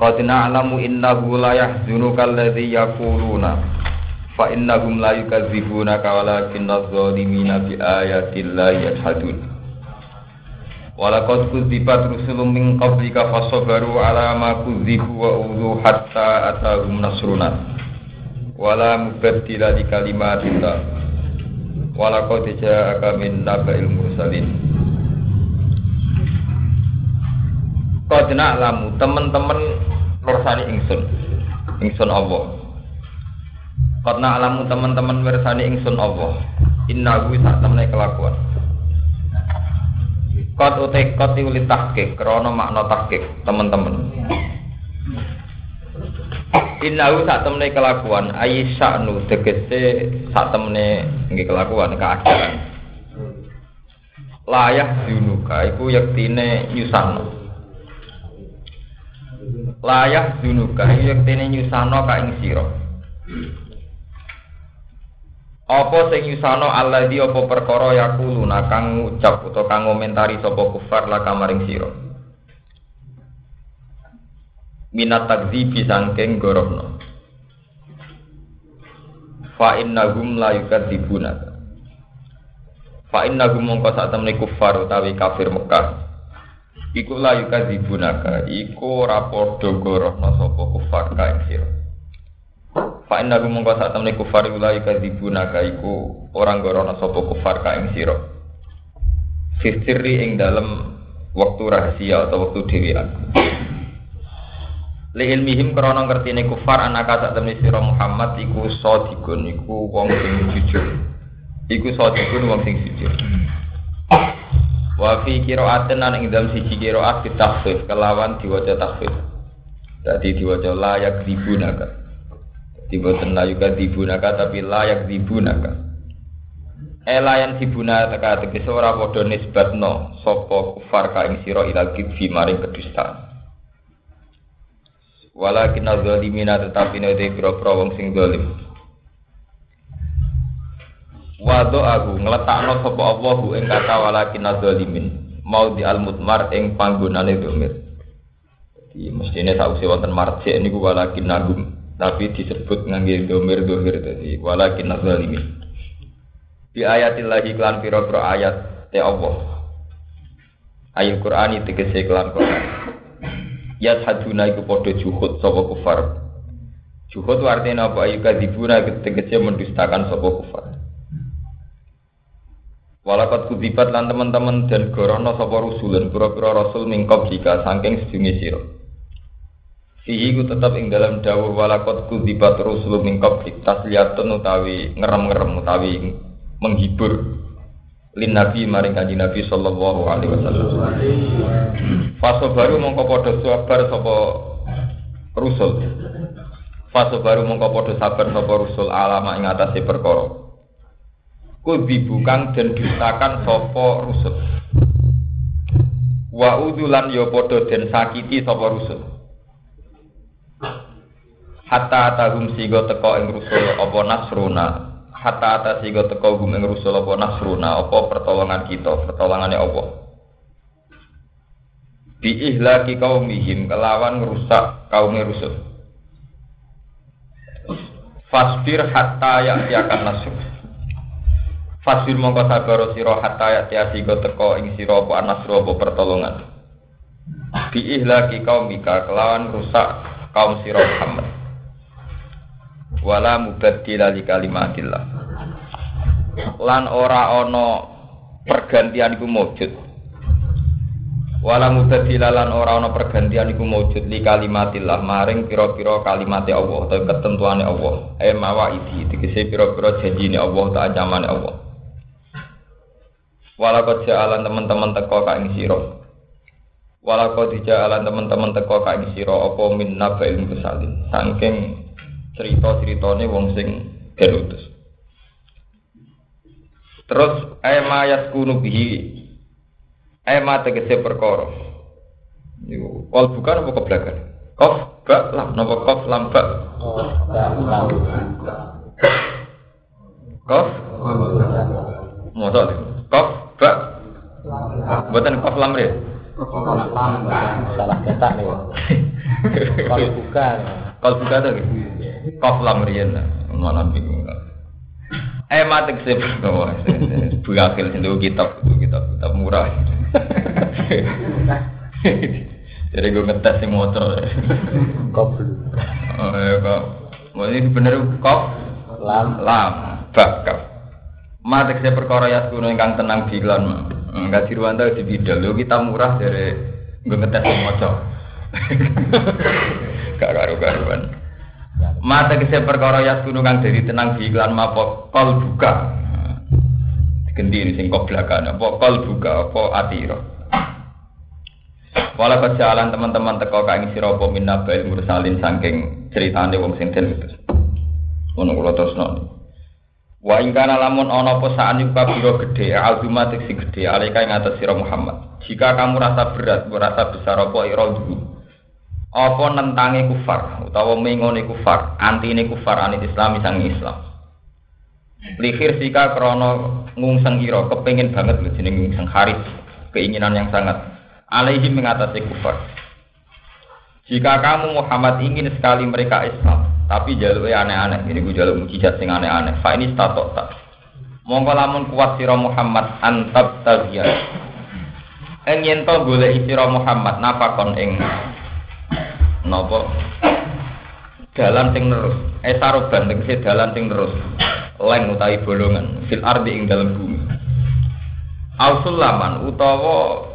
Qad na'lamu innahu la yahzunuka alladhi yaquluna fa innahum la yukadzibunaka walakinna adh-dhalimina bi ayati llahi yajhadun. Walaqad kudzibat rusulun min qablika fasabaru ala ma kudzibu wa udhu hatta atahum nasruna. Wala mubaddila li kalimatillah. Walaqad ja'aka min naba'il mursalin. Qad na'lamu teman-teman mirsani ingsun. Ingsun Allah. Karena alamu teman-teman mirsani ingsun Allah. Inna gue sak temne kelakuan. Kot utek kot diulit tahkik, krono makna tahkik, teman-teman. Innahu sak temne kelakuan, ayi sya'nu tegese sak temne nggih kelakuan keadaan. Layah dunuka iku yektine nyusahno layah dunuka yektene nyusano ka ing sira apa sing nyusano alladhi apa perkara yakuluna kang ngucap utawa kang ngomentari sapa kufar la kamaring sira minat takdzibi sangking gorohno fa innahum la yukadzibuna. Fa innahum mongko sak kufar utawi kafir Mekah iku layu kadzibunaka iku ora padha gorohno sapa kufar ka ing sira fa inna sak temne kufar iku layu kadzibunaka iku ora gorohno sapa kufar ka ing sira sirri ing dalem waktu rahasia atau waktu dhewean li ilmihim krana ngertine kufar anaka sak temne sira Muhammad iku sadiqun iku wong sing jujur. Iku sadiqun wong sing jujur Wa fi qira'atin nan ing dalam siji qira'at ditakhfif kelawan diwaca takhfif. Dadi diwaca layak dibunaka. Diboten layuka dibunaka tapi layak dibunaka. Elayan dibunaka tegese ora padha nisbatno sapa kufar ka ing sira ila kidfi maring kedustaan. Walakin zalimina tetapi nek pira-pira wong sing zalim. Wado aku ngletakno sapa Allah ing kata walakin zalimin mau di al mutmar ing panggonane domir. Jadi mestine sausi wonten marjek niku walakin nagum tapi disebut ngangge domir domir tadi walakin zalimin. Di ayatillahi klan pira-pira ayat te Allah. Ayat Quran itu tegese klan Quran. Ya saduna iku padha juhud sapa kufar. Juhud artinya apa? Ayu kadibuna tegese mendustakan sapa kufar. Walakat kudibat lan teman-teman dan gorono sapa rusulan pura-pura rasul mingkop jika saking sedungi sira. Fihi ku tetap ing dalam dawuh walakat kudibat rusul mingkop tasliyatun utawi ngerem-ngerem utawi menghibur lin nabi maring kanjeng nabi sallallahu alaihi wasallam. Faso baru mongko padha sabar sapa rusul. Faso baru mongko padha sabar sapa rusul alama ing perkara kudi bukan dan dustakan sopo rusuh wa udulan yo podo dan sakiti sopo rusuh hatta atahum sigo teko ing rusul apa nasruna. Hatta ata sigo teko gum ing rusul apa nasruna apa pertolongan kita pertolongannya Allah. Bi ihlaki kaumihim kelawan ngerusak kaum rusul fasbir hatta ya'tiakan nasr Fasbir mongko sabaro sira hatta ya tiasi go teko ing sira apa anasru apa pertolongan. Bi ihlaki kaumika kelawan rusak kaum sira Muhammad. Wala mubaddila li kalimatillah. Lan ora ana pergantian iku mujud. Wala mubaddila lan ora ana pergantian iku mujud li kalimatillah maring pira-pira kalimate Allah atau ketentuane Allah. Eh mawaidi tegese pira-pira janjine Allah ta anjamane Allah. Walakot jalan teman-teman teko ka ing sira. Walakot jalan teman-teman teko ka ing sira apa min nabail musalin. Saking cerita-ceritane wong sing den utus. Terus ema yaskunu bihi ema tegese perkara. Niku kol bukan apa keblakan? Kof ba lam napa kof lam? Kof Mosok kof ba Buatan kof lam re. Salah cetak nih. Kalau bukan. Kol buka tuh. Kof lam riyen. Mana bingung. Eh mati sih, buakil sih kitab, kitab, kitab murah. Jadi gue ngetes sing motor. Koblu. Oh ya kok. Ini bener kok Lam. lam bakap. Mati saya perkara ya kuno ingkang tenang bilan. Enggak dirwanta di bidal. Lo kita murah dari gue ngetes sing motor. Gak karu-karuan. Mata kese perkara ya kuno kang dari tenang di iklan mapo kol buka. Gendi sing kok belakang apa kol buka apa atiro. Wala kejalan teman-teman teko kaing sira apa minna bail mursalin saking ceritane wong sing den utus. Ono kula. Wa ing kana lamun ana apa saan yuka biro gedhe aldumatik sing gedhe alika ing atas sira Muhammad. Jika kamu rasa berat, merasa besar apa ira dulu. apa nentange kufar utawa mengone kufar antine kufar anit Islam sang Islam Lihir sika krono ngungseng ira kepengin banget lho jeneng ngungseng haris keinginan yang sangat alaihi mengatasi kufar jika kamu Muhammad ingin sekali mereka Islam tapi jaluknya aneh-aneh. Ini gue jaluk mujizat sing aneh-aneh. Fa ini statok tak mongko lamun kuat sira Muhammad antab tagiya Ing to golek sira Muhammad napakon ing napa? Dalan sing terus eh saroban tegese dalan sing terus leng utawi bolongan. Fil ardi ing dalam bumi. Ausulaman utawa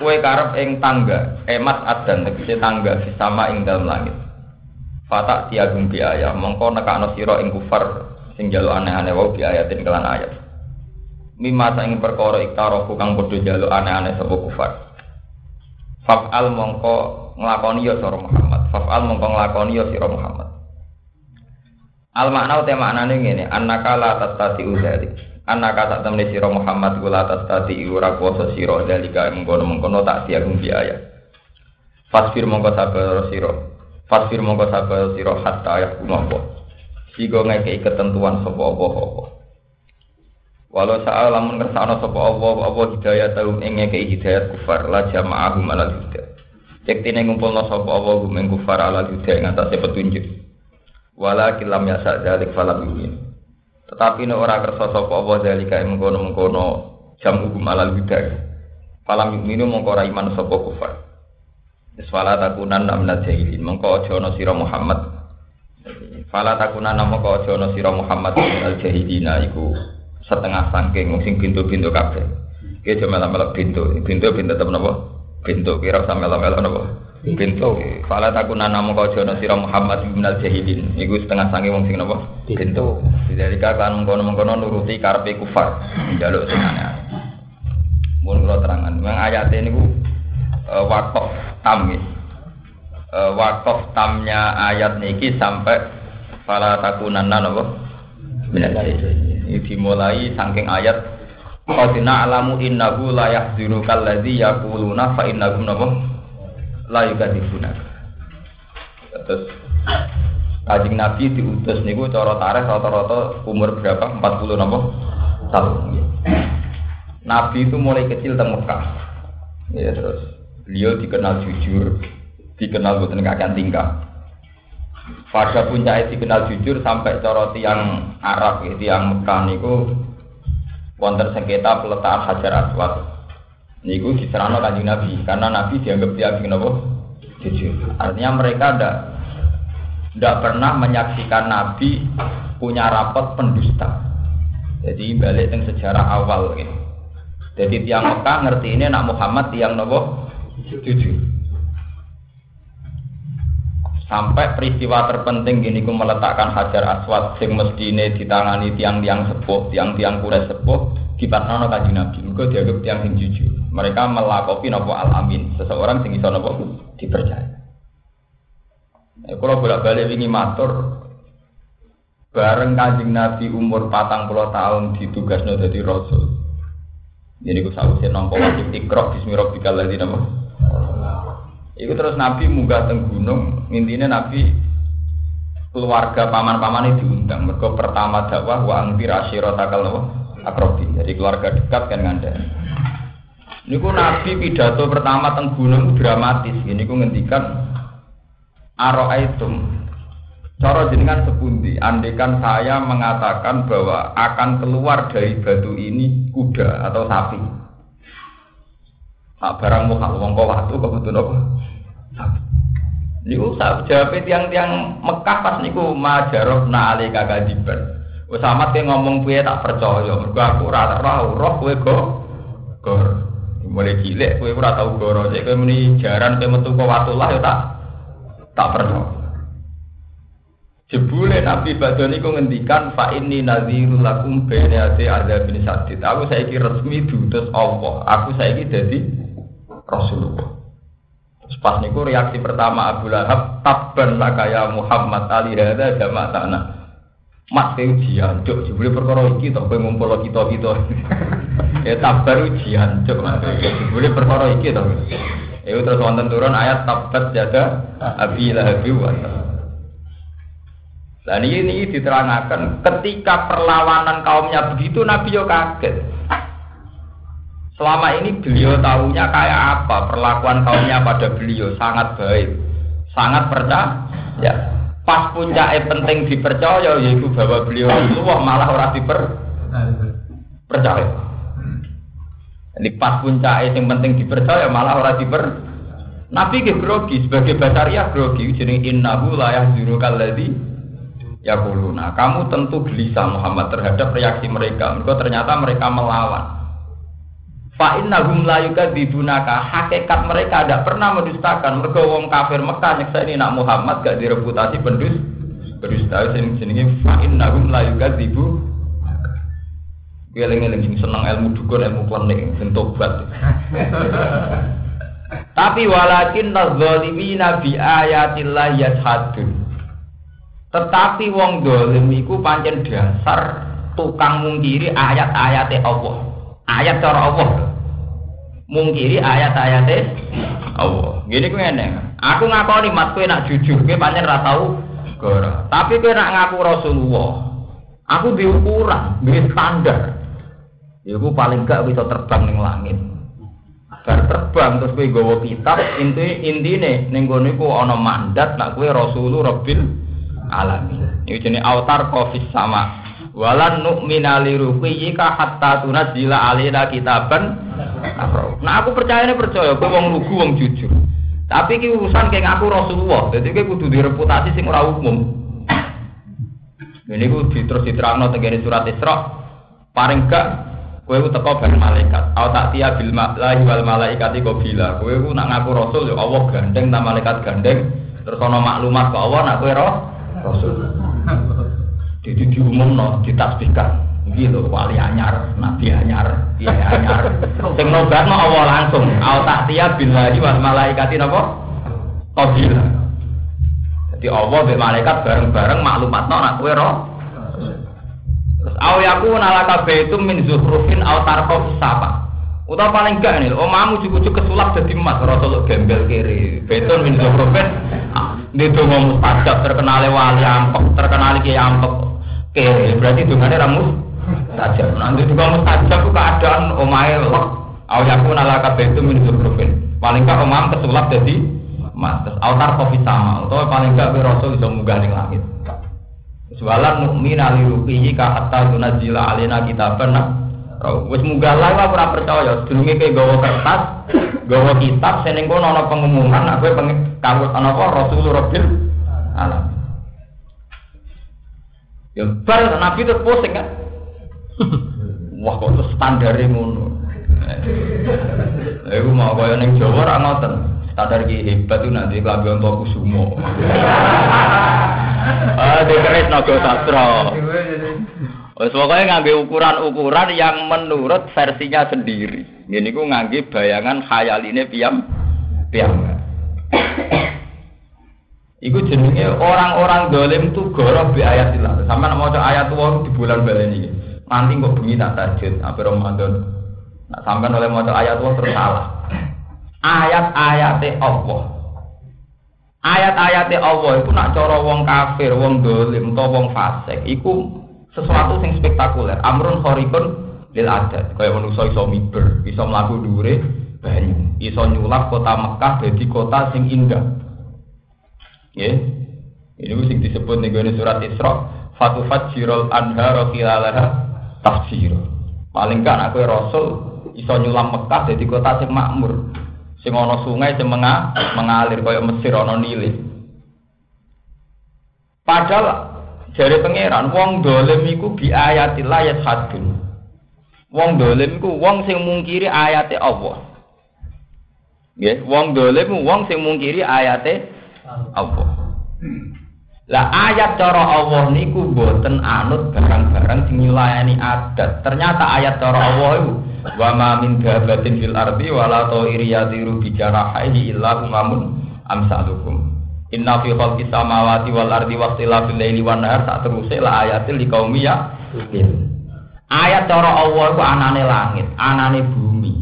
kue karep ing tangga. Emas adan tegese tangga sama ing dalam langit Fatak tiagung biaya mongko nekakno sira ing kufar sing jaluk aneh-aneh wau biayatin kelan ayat Mimma saing perkara iktaroku kang padha jaluk aneh-aneh sapa kufar Faf'al mongko nglakoni ya sira Muhammad. Faf'al mongko nglakoni ya sira Muhammad. Al makna uta maknane ngene, annaka la tastati udzalik. Annaka sak temne sira Muhammad kula tastati ora kuwasa sira dalika mengkono-mengkono tak diagung biaya. Fasfir mongko sabar sira. Fasfir mongko sabar sira hatta ya kumapa. Sigo ngekei ketentuan sapa apa-apa. Walau sa'a lamun kersana sapa Allah apa hidayah tahu ing ngekei hidayat kufar la jama'ahum ala huda. Yektine ngumpulna sapa Allah gum ing kufar ala huda ing atase petunjuk. Wala kilam yasa dalik falam yumin. Tetapi nek ora kersa sapa Allah dalika ing mengkono-mengkono jam hukum ala huda. Falam yuminu mongko iman sapa kufar. Wis wala takunan namna jahilin mongko aja ana sira Muhammad. Fala takunan mongko aja ana sira Muhammad al jahilina iku setengah sangking wong sing pintu-pintu kabeh. Ki aja melok-melok pintu. Pintu pintu tetep napa? Pintu kira usah melok-melok napa? Pintu. Fala takuna namo kau jono sira Muhammad bin al jahilin. Iku setengah sangking wong sing napa? Pintu. Dari kan mengkono-mengkono nuruti karepe kufar. Njaluk sing aneh. Mun kula terangan, memang ayat ini uh, wakaf tam nggih. Uh, wakaf tamnya ayat niki sampai fala takunanna napa? Ini dimulai saking ayat Qadina alamu innahu la yahzinuka alladhi yaquluna fa innahum napa la yukadzibuna. Terus Kanjeng Nabi diutus niku cara tarikh rata-rata umur berapa? 40 napa? tahun. Nabi itu mulai kecil teng Mekah. Ya terus beliau dikenal jujur, dikenal boten kakek tingkah. Pada puncak dikenal jujur sampai cara tiang Arab, ya, tiang Mekah niku wonten sengketa peletakan hajar aswad. Niku diserahno kanjeng Nabi karena Nabi dianggap tiang napa? Jujur. Artinya mereka ndak ndak pernah menyaksikan Nabi punya rapat pendusta. Jadi balik teng sejarah awal gitu. Jadi tiang Mekah ngerti ini nak Muhammad tiang napa? Jujur sampai peristiwa terpenting gini ku meletakkan hajar aswad sing mestine ditangani tiang-tiang sepuh, tiang-tiang kure sepuh di patnono kanjeng Nabi. Mergo dianggap tiang sing jujur. Mereka melakopi nopo al amin, seseorang sing iso nopo dipercaya. Eh, kalau bolak-balik wingi matur bareng kanjeng Nabi umur patang puluh tahun ditugasnya jadi Rasul. Jadi gue sahusnya nongko wajib ikrok bismillahirrahmanirrahim. Iku terus Nabi munggah teng gunung, Nabi keluarga paman-paman itu diundang. Mereka pertama dakwah wa angfir asyiratakal akrobi. Jadi keluarga dekat kan nganda. Ini ku Nabi pidato pertama teng gunung dramatis. Ini ku ngendikan Aro'aitum Cara jenengan sepundi, andekan saya mengatakan bahwa akan keluar dari batu ini kuda atau sapi. Nah, barang muka wong kok waktu kok betul apa? Niku jawab tiang-tiang Mekah pas niku majaroh na ali kagadiban. Wes amat ke ngomong piye tak percaya, mergo aku ora roh roh kowe go gor. Mulai cilik kowe ora tau goro, muni jaran kowe metu kok watullah ya tak tak percaya. Jebule Nabi Badon itu ngendikan fa inni nadhirul lakum ati adzabin sadid. Aku saiki resmi diutus Allah. Aku saiki dadi Rasulullah. Terus pas niku reaksi pertama Abu Lahab tabban lakaya Muhammad ali hadza tanah. Mas ke ujian, cuk, jebule perkara iki to kowe ngumpul kita-kita. ya tabar ujian, cuk. Jebule perkara iki to. Ya terus wonten turun ayat tabat jada Abi Lahab wa Nah ini, ini diterangkan ketika perlawanan kaumnya begitu Nabi yo kaget. Selama ini beliau tahunya kayak apa perlakuan kaumnya pada beliau sangat baik, sangat percaya. Ya, pas puncaknya penting dipercaya yaitu bahwa beliau Rasulullah malah orang diper percaya. Ini pas puncaknya yang penting dipercaya malah orang diper Nabi ke grogi sebagai basaria grogi jadi innahu la yahzuru kalladzi ya kuluna kamu tentu gelisah Muhammad terhadap reaksi mereka mereka ternyata mereka melawan fa innahum la yukadzibunaka hakikat mereka tidak pernah mendustakan mereka wong kafir Mekah nyeksa ini nak Muhammad gak direputasi pendus berdusta sing jenenge fa innahum la yukadzibu Geleng-geleng seneng ilmu dukun ilmu klenik sing tobat. Tapi walakin nazalimina bi ayatillah yashadun. Tetapi wong dolim iku pancen dasar tukang mungkiri ayat-ayat Allah. Ayat cara Allah. Mungkiri ayat-ayat Allah. Gini ku ngene. Aku ngakoni mat kowe nak jujur kowe pancen ra tau. Tapi kowe nak ngaku Rasulullah. Aku di ukuran, di standar. Iku paling gak bisa terbang ning langit. Bar terbang terus kowe gawa kitab inti intine ning kono iku ana mandat nak kowe Rasulullah Rabbil alamin. Ini jenis autar kofis sama. Walan nu'mina li ruqiyika hatta tunazila alina kitaban Nah aku percaya ini percaya, gue wong lugu wong jujur. Tapi ki urusan kayak ngaku Rasulullah, jadi gue kudu direputasi sing ora umum. Ini gue terus diterangno tenggene surat Isra. Paling gak kowe ku teko bareng malaikat. Au tak tiya bil malaikati wal malaikati qabila. Kowe ku nak ngaku rasul ya Allah gandeng ta malaikat gandeng. Terus ana maklumat ke Allah nak kowe roh Rasul. Jadi diumum no, ditasbihkan. Gitu, wali anyar, nabi anyar, iya anyar. Sing nobat mau awal langsung. Al tahtiya billahi wal malaikati napa? Qabila. Jadi Allah be malaikat bareng-bareng maklumat no nak kowe roh. Terus au nalaka baitum min zuhrufin au tarqaf sapa. Utawa paling gak nih, omamu cukup-cukup kesulap jadi emas, rasul gembel kiri, beton min zuhrufin Ini dongo mustajab terkenal wali ampek, terkenal kiai ampek. Oke, berarti dongane ramus mustajab. Nanti juga mustajab itu keadaan omae lek. Awayaku nalaka itu min zurufin. Paling gak omam kesulap jadi mas. Altar kopi sama. Atau paling gak rasul bisa munggah ning langit. Sewalan mukmin ali ruqiyi ka hatta tunajila alina kitaban Wis munggah lah ora percaya, sedurunge kayak gawa kertas, gawa kitab seneng kono ana pengumuman aku kanggo ana apa Rasul Rabbil alam. Ya bar Nabi itu pusing kan. Wah kok terus standare ngono. Iku mau kaya ning Jawa ora ngoten. Standar ki hebat itu nanti klambi untuk kusumo. Ah, dikeris naga sastra. Wes pokoknya ngambil ukuran-ukuran yang menurut versinya sendiri. Ini ku ngangge bayangan khayal ini piam piam. Iku jenenge orang-orang dolim tuh goroh bi ayatillah. Sama nak maca ayat tuh di bulan balen ini. Nanti kok bengi tak tajud apa Ramadan. Nah, sampai oleh maca ayat tuh terus salah. Ayat-ayate Allah. Ayat-ayate Allah itu nak cara wong kafir, wong dolim, atau wong fasik, iku sesuatu yang spektakuler. Amrun khorikun lil adat. Kayak manusia iso miber, iso mlaku dhuwure banyu, iso nyulap kota Mekah jadi kota sing indah. Ya. Ini sing disebut nih gue surat Isra. Fatufat jirol anhar khilalaha tafsir. Paling kan aku Rasul iso nyulam Mekah jadi kota sing makmur. Sing ana sungai sing menga, mengalir kaya Mesir ana Nile. Padahal jari pangeran wong dolim iku bi ayatillah ya hadun. Wong dolim iku wong sing mungkiri ayate Allah. Nggih, wong dolim wong sing mungkiri ayate Allah. Lah ayat cara Allah niku boten anut barang-barang sing nyulayani adat. Ternyata ayat cara Allah itu wa ma min dabatin fil ardi wala ta'iri yatiru bi jarahihi illa umamun amsalukum. Inna fi khalqis samawati wal ardi wa ikhtilafil laili wan nahar tak teruse la ayatil liqaumi ya. Ayat cara Allah itu anane langit, anane bumi,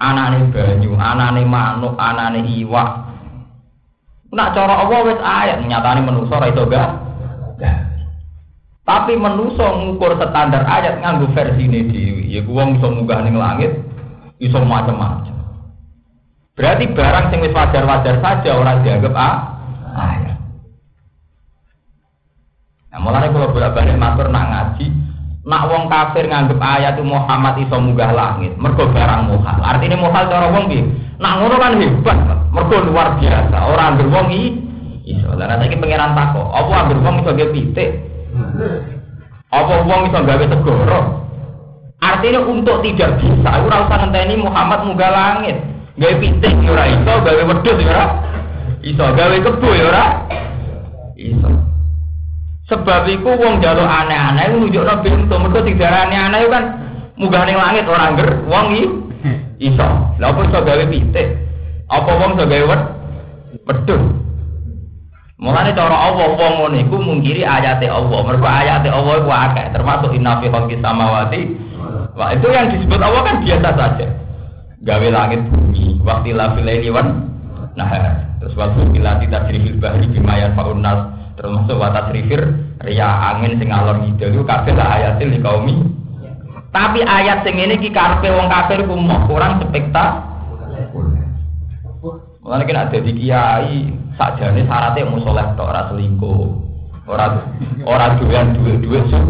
anane banyu, anane manuk, anane iwak, Nak cara Allah wis ayat nyatane manusa ora iso gak. Tapi manusa ngukur standar ayat nganggo versine dhewe. Ya wong iso munggah ning langit, iso macam-macam. Berarti barang sing wis wajar-wajar saja orang dianggap ah, ayat. Nah, mulane kalau bolak-balik matur nak ngaji, nak wong kafir nganggep ayat Muhammad iso munggah langit, mergo barang muhal. Artinya muhal cara wong piye? Nak ngono kan hebat. Mergo luar biasa. Orang ambil wong iki iso. Lah nek iki pangeran tako, apa ambil wong iso gawe pitik? Apa wong iso gawe segoro? Artinya untuk tidak bisa, ora usah ngenteni Muhammad munggah langit. Gawe pitik ya ora iso, gawe wedhus ya ora iso, gawe kebo ya ora iso. Sebab iku wong jaluk aneh-aneh nunjukno pintu, mergo didarani aneh kan munggah ning langit ora ngger, wong iki Iso. Lah apa iso gawe pitik? Apa wong iso gawe wed? Wedhus. Mulane cara Allah wong ngono iku mungkiri ayate Allah. Mergo ayate Allah iku akeh, termasuk inna fi khalqis samawati. Wah, itu yang disebut Allah kan biasa saja. Gawe langit bumi, waktu la filaini wan nah terus waktu bila tidak dirifil bahri bimayan faunnas termasuk watas rifir ria angin sing alor itu kabeh lah ayatil di kaumi tapi ayat sing ini ki karpe wong kafir ku kurang spektakuler. Mulane kena dadi kiai sakjane syaratnya mau soleh tok ora selingkuh. Ora ora doyan su.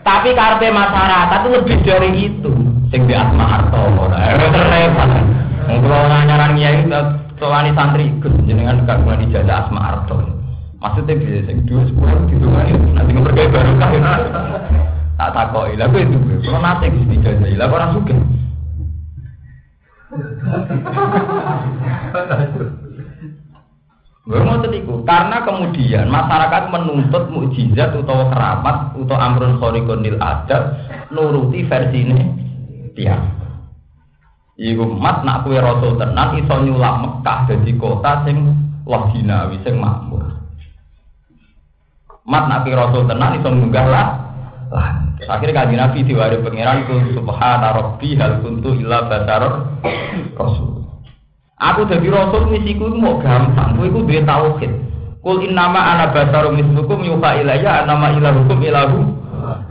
Tapi karpe masyarakat itu lebih dari itu. Sing di asma harto ora repot. Wong kiai soalnya santri Gus jenengan mulai dijajah asma harto. Maksudnya bisa sing dua sepuluh gitu kan nanti ngepergai baru kah tak takoi lah itu kalau nanti bisa dijajah lah orang suka Gue mau tetiku, karena kemudian masyarakat menuntut mukjizat atau keramat atau amrun khorikonil adab nuruti versi ini dia. Iku mat nak kue rasul tenan iso nyulap Mekah jadi kota sing loginawi sing makmur. Mat nak kue rasul tenan iso munggah lah Akhirnya kaji Nabi diwari pangeran itu subhana rabbi hal kuntu illa basaror rasul. Aku jadi rasul misiku mau gampang, aku itu duwe tauhid. Kul innama ana basarum mislukum yuha ilayya anama ilahukum ilahu.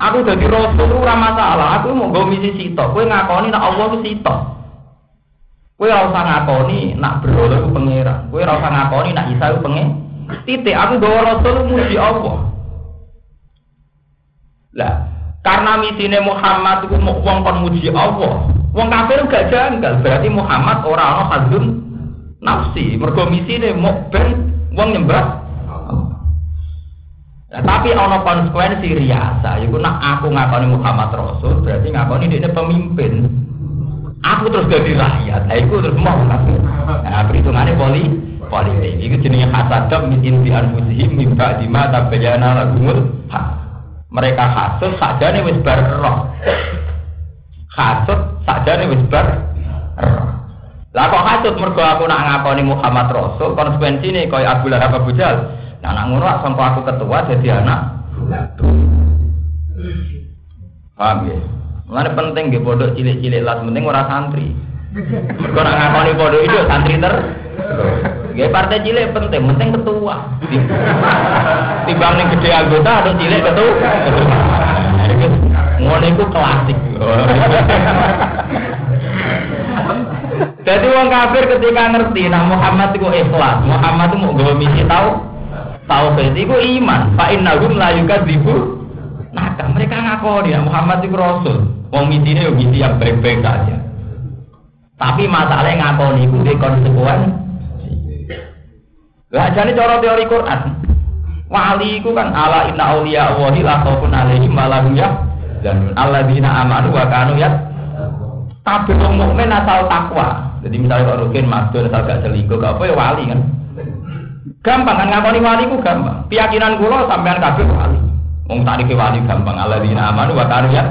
Aku jadi rasul ora masalah, aku mau nggo misi sitok. Kowe ngakoni nak Allah ku sitok. Kowe ora usah ngakoni nak berhala ku pangeran. Kowe ora usah ngakoni nak Isa ku pengen. Titik aku bawa rasul muji Allah. Lah, karena misine Muhammad itu mau wong kon muji Allah. Wong kafir gak janggal, berarti Muhammad ora ana hadun nafsi. Mergo misine mau ben wong nyembah Nah, tapi ana konsekuensi riasa, yaiku nak aku ngakoni Muhammad Rasul, berarti ngakoni dia pemimpin. Aku terus jadi rakyat, itu terus mau kafir. Nah, perhitungannya poli politik. Itu jenisnya hasadab min inti anfusihim mimba dima tabayana lagumul hak mereka hasut saja nih wis bar roh hasut saja nih wis bar roh Lah kok hasud mergo aku nak ngakoni Muhammad Rasul konsekuensine koyo Abu Lahab Abu Jahal. Nah nak ngono sampai aku ketua jadi anak. Paham ya? Mulane penting nggih pondok cilik-cilik lah penting ora santri. Mergo nak ngakoni pondok itu santri ter. Nggih partai cilik penting, penting ketua. Timbang ning gede anggota atau cilik ketua. Ngono iku klasik. Jadi wong kafir ketika ngerti nah Muhammad itu ikhlas, Muhammad itu mau gawe misi tahu tauhid itu iman. Fa innahum la yukadzibu. Nah, mereka ngakoni ya Muhammad itu rasul. Wong misi ini misi yang baik-baik saja. Tapi masalahnya ngakoni itu di konsekuen. Lah jadi cara teori Quran. Wali itu kan ala inna auliya Allahi la khaufun alaihim wa lahum yahzanun. Alladzina amanu wa kanu ya Kabeh wong mukmin asal takwa. Jadi misalnya kalau rukin masuk asal gak selingkuh, gak apa ya wali kan. Gampang kan ngakoni wali ku gampang. Keyakinan kula sampean kabeh wali. Wong tarik wali gampang. Alladzina amanu wa kanu ya.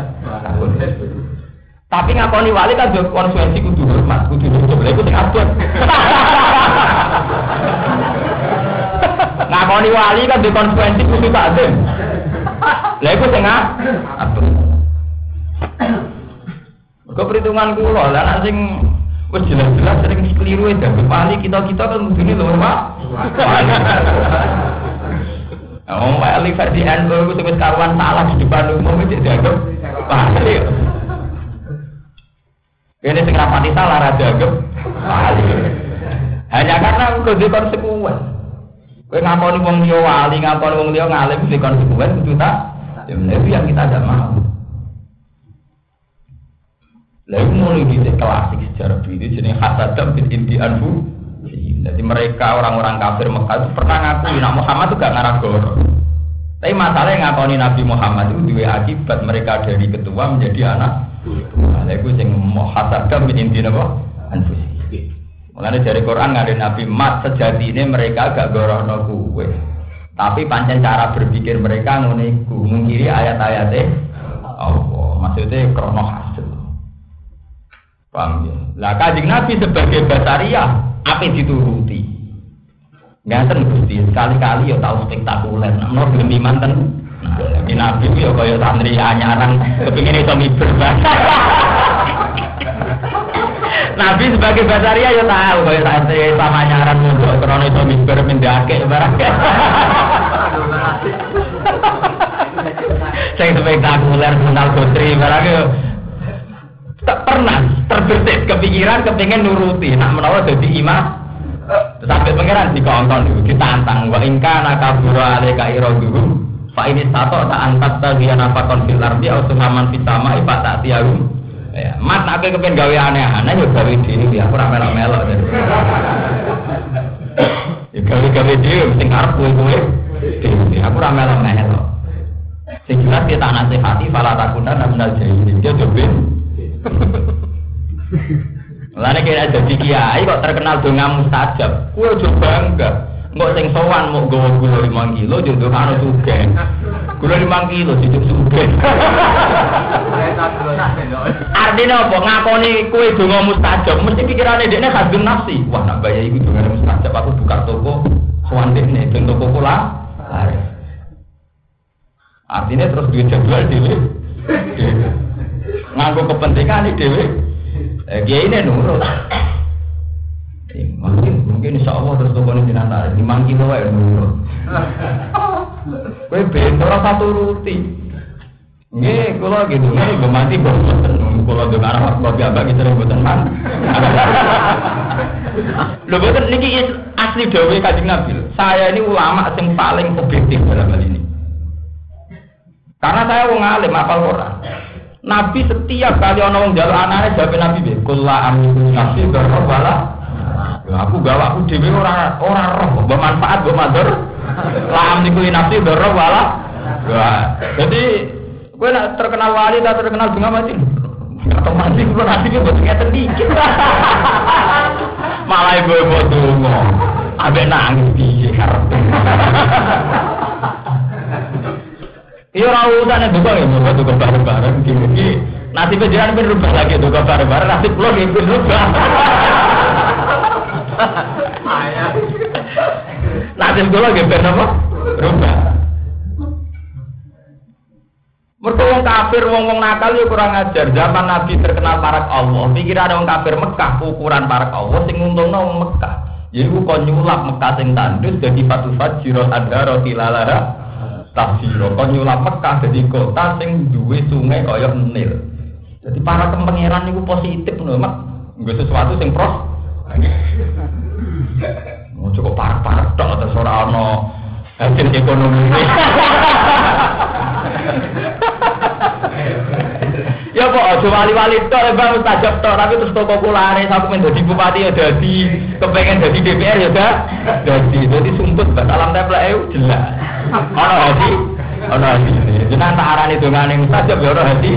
Tapi ngakoni wali kan konsekuensi kudu hormat, kudu cukup. Lha iku sing abot. ngakoni wali kan konsekuensi kudu takzim. Lha iku sing abot. Kau perhitungan kulo, lah sing wis jelas-jelas sering keliru ya. Wali kita kita kan mungkin lho pak. Oh, wali versi NU itu sebut karuan salah di depan umum itu dianggap wali. Ini sing rapati salah ra dianggap wali. Hanya karena kau di konsekuen. Kau ngaponi wong liya wali, ngaponi wong liya ngalim di konsekuen itu tak. Ya, itu yang kita tidak mau. Lalu mulai di klasik sejarah itu jenis hasadam bin inti anfu. Jadi mereka orang-orang kafir Mekah itu pernah ngakui Nabi Muhammad itu gak ngarah goro. Tapi masalahnya ngakoni Nabi Muhammad itu dua akibat mereka dari ketua menjadi anak. Nah, itu yang bin inti apa? Anfu. Mulanya dari Quran ada Nabi Mat sejati ini mereka gak gorono kue. Tapi pancen cara berpikir mereka nguniku mengkiri ayat-ayatnya Allah. Maksudnya krono. Paham ya? Lah kajing Nabi sebagai basaria apa dituruti? Ngaten Gusti, sekali-kali ya tahu spektakuler. Nomor gelem iman ten. Nah, Nabi ya kaya santri anyaran kepengin iso miber. Nabi sebagai basaria ya tahu kaya santri sama anyaran mulu krono iso miber pindahake barang. Saya spektakuler mental putri barang tak pernah terbesit kepikiran kepengen nuruti. Nak menawa jadi imam. Sampai pangeran dikongkon dulu ditantang. Wa ingka nakabura aleka iroduhu. Fa ini satu tak angkat tagian apa konfil ardi atau suhaman fitama ipak tak tiarum. Ya mat nak kepengen gawe aneh-aneh ya gawe diri ya aku ramelo melo ya. Gawe gawe diri mesti ngarep kue kue aku ramelo melo sing jelas kita nasihati fala takunan minal jahilin dia jobin Lalu kira jadi kiai kok terkenal dengan mustajab, kue coba bangga. Nggak sing sowan mau gawa gula lima kilo, jodoh harus juga. Gula lima kilo, jodoh juga. Artinya apa? Ngakoni kue donga mustajab, mesti pikirannya dia khasbun nafsi. Wah, nak bayar itu donga mustajab, aku buka toko, sowan dia ben toko pula. Artinya terus duit jadwal dhewe. Nganggo kepentingan iki dhewe. Eh ini nurut. Mungkin mungkin insya Allah terus toko ini jenazah lima kilo ya nurut. Kue bento rasa turuti. Nggih, kula gitu, nggih gue mati boten. Kula dengan arah kopi abang kita boten man. Lho boten niki asli dawuh Kanjeng Nabi. Saya ini ulama yang paling objektif dalam hal ini. Karena saya wong alim apal Quran. Nabi setiap kali ono wong jaluk anake jawab Nabi be, "Kula amru nafsi berwala." Aku gawa aku dhewe ora ora roh, bermanfaat go madur. La amliku nafsi berwala. Jadi gue nak terkenal wali tak terkenal bunga mati. Atau mati gue nanti gue buat ngeten dikit. Malah ibu ibu dungo, abe nangis piye karepe. Iya ora usah juga ya mau tuh bareng-bareng gini. Nanti penjiran pun rubah lagi tuh bareng-bareng nanti pulang ya pun rubah. Nanti sekolah nggih ben apa? Rubah. Mereka wong kafir, wong nakal ya kurang ajar. Zaman Nabi terkenal parak Allah. Pikir ada wong kafir Mekah ukuran parak Allah sing untungno wong Mekah. Jadi kok nyulap Mekah sing tandus jadi fatu fajiro ada roti lalara tafsiro. Kok nyulap Mekah jadi kota sing duwe sungai kaya Nil. Jadi para kepengeran itu positif loh, mak. Enggak sesuatu sing pros. Mau cukup parak-parak tok atau ora ono hasil ekonomi. Ya kok aja wali-wali tok ya bang mustajab tok tapi terus toko kulare men dadi bupati ya dadi kepengen dadi DPR ya dah dadi dadi sumput bak alam templek e jelas ono hati ono hati jenengan tak arani dongane mustajab ya ono hati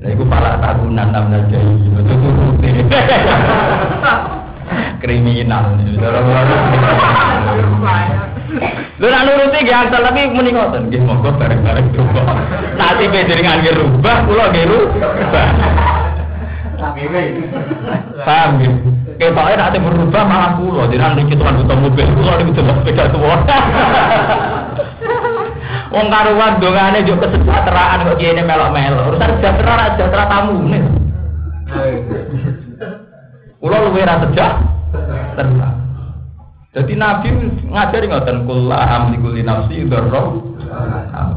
Nah, itu para tahunan enam saja, itu kriminal. Lu nak nuruti ge asal tapi muni ngoten, nggih monggo bareng-bareng coba. Nanti be jenengan nggih rubah, kula nggih rubah. Paham ya? Ketoknya nanti berubah malah kula, jenengan niki tuan butuh mobil, kula niki delok sepeda tua. Wong karuan dongane yo kesejahteraan kok kene melok-melok. Urusan sejahtera ra sejahtera tamu nih. Kula luwe ra sejahtera. Jadi Nabi ngajari ngoten kula amliku li nafsi dzarra.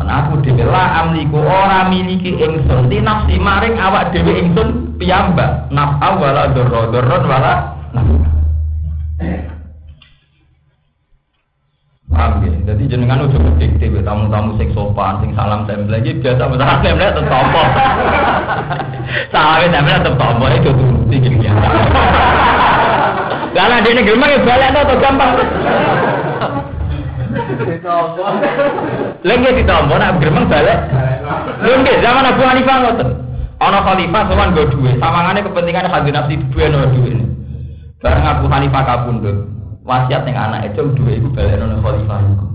Aku dhewe la amliku ora miliki ingsun di nafsi maring awak dhewe ingsun piyambak. Naf'a wala dzarra, dzarra wala naf'a. Paham ya? Jadi jenengan udah berdikti tamu-tamu sing sopan, sing salam tempel lagi biasa salam tempel tetep tompo. Salam tempel tetep tompo itu turuti gini ya. Karena dia negeri mana balik atau gampang. Lagi ditompo nak geremeng balik. Lagi zaman Abu Hanifah ngoten. Ana khalifah sowan go duwe, sawangane kepentingan hadhi nafsi duwe no duwe. Bareng Abu Hanifah kabundut, wasiat yang anak itu dua ibu balik nona khalifah itu.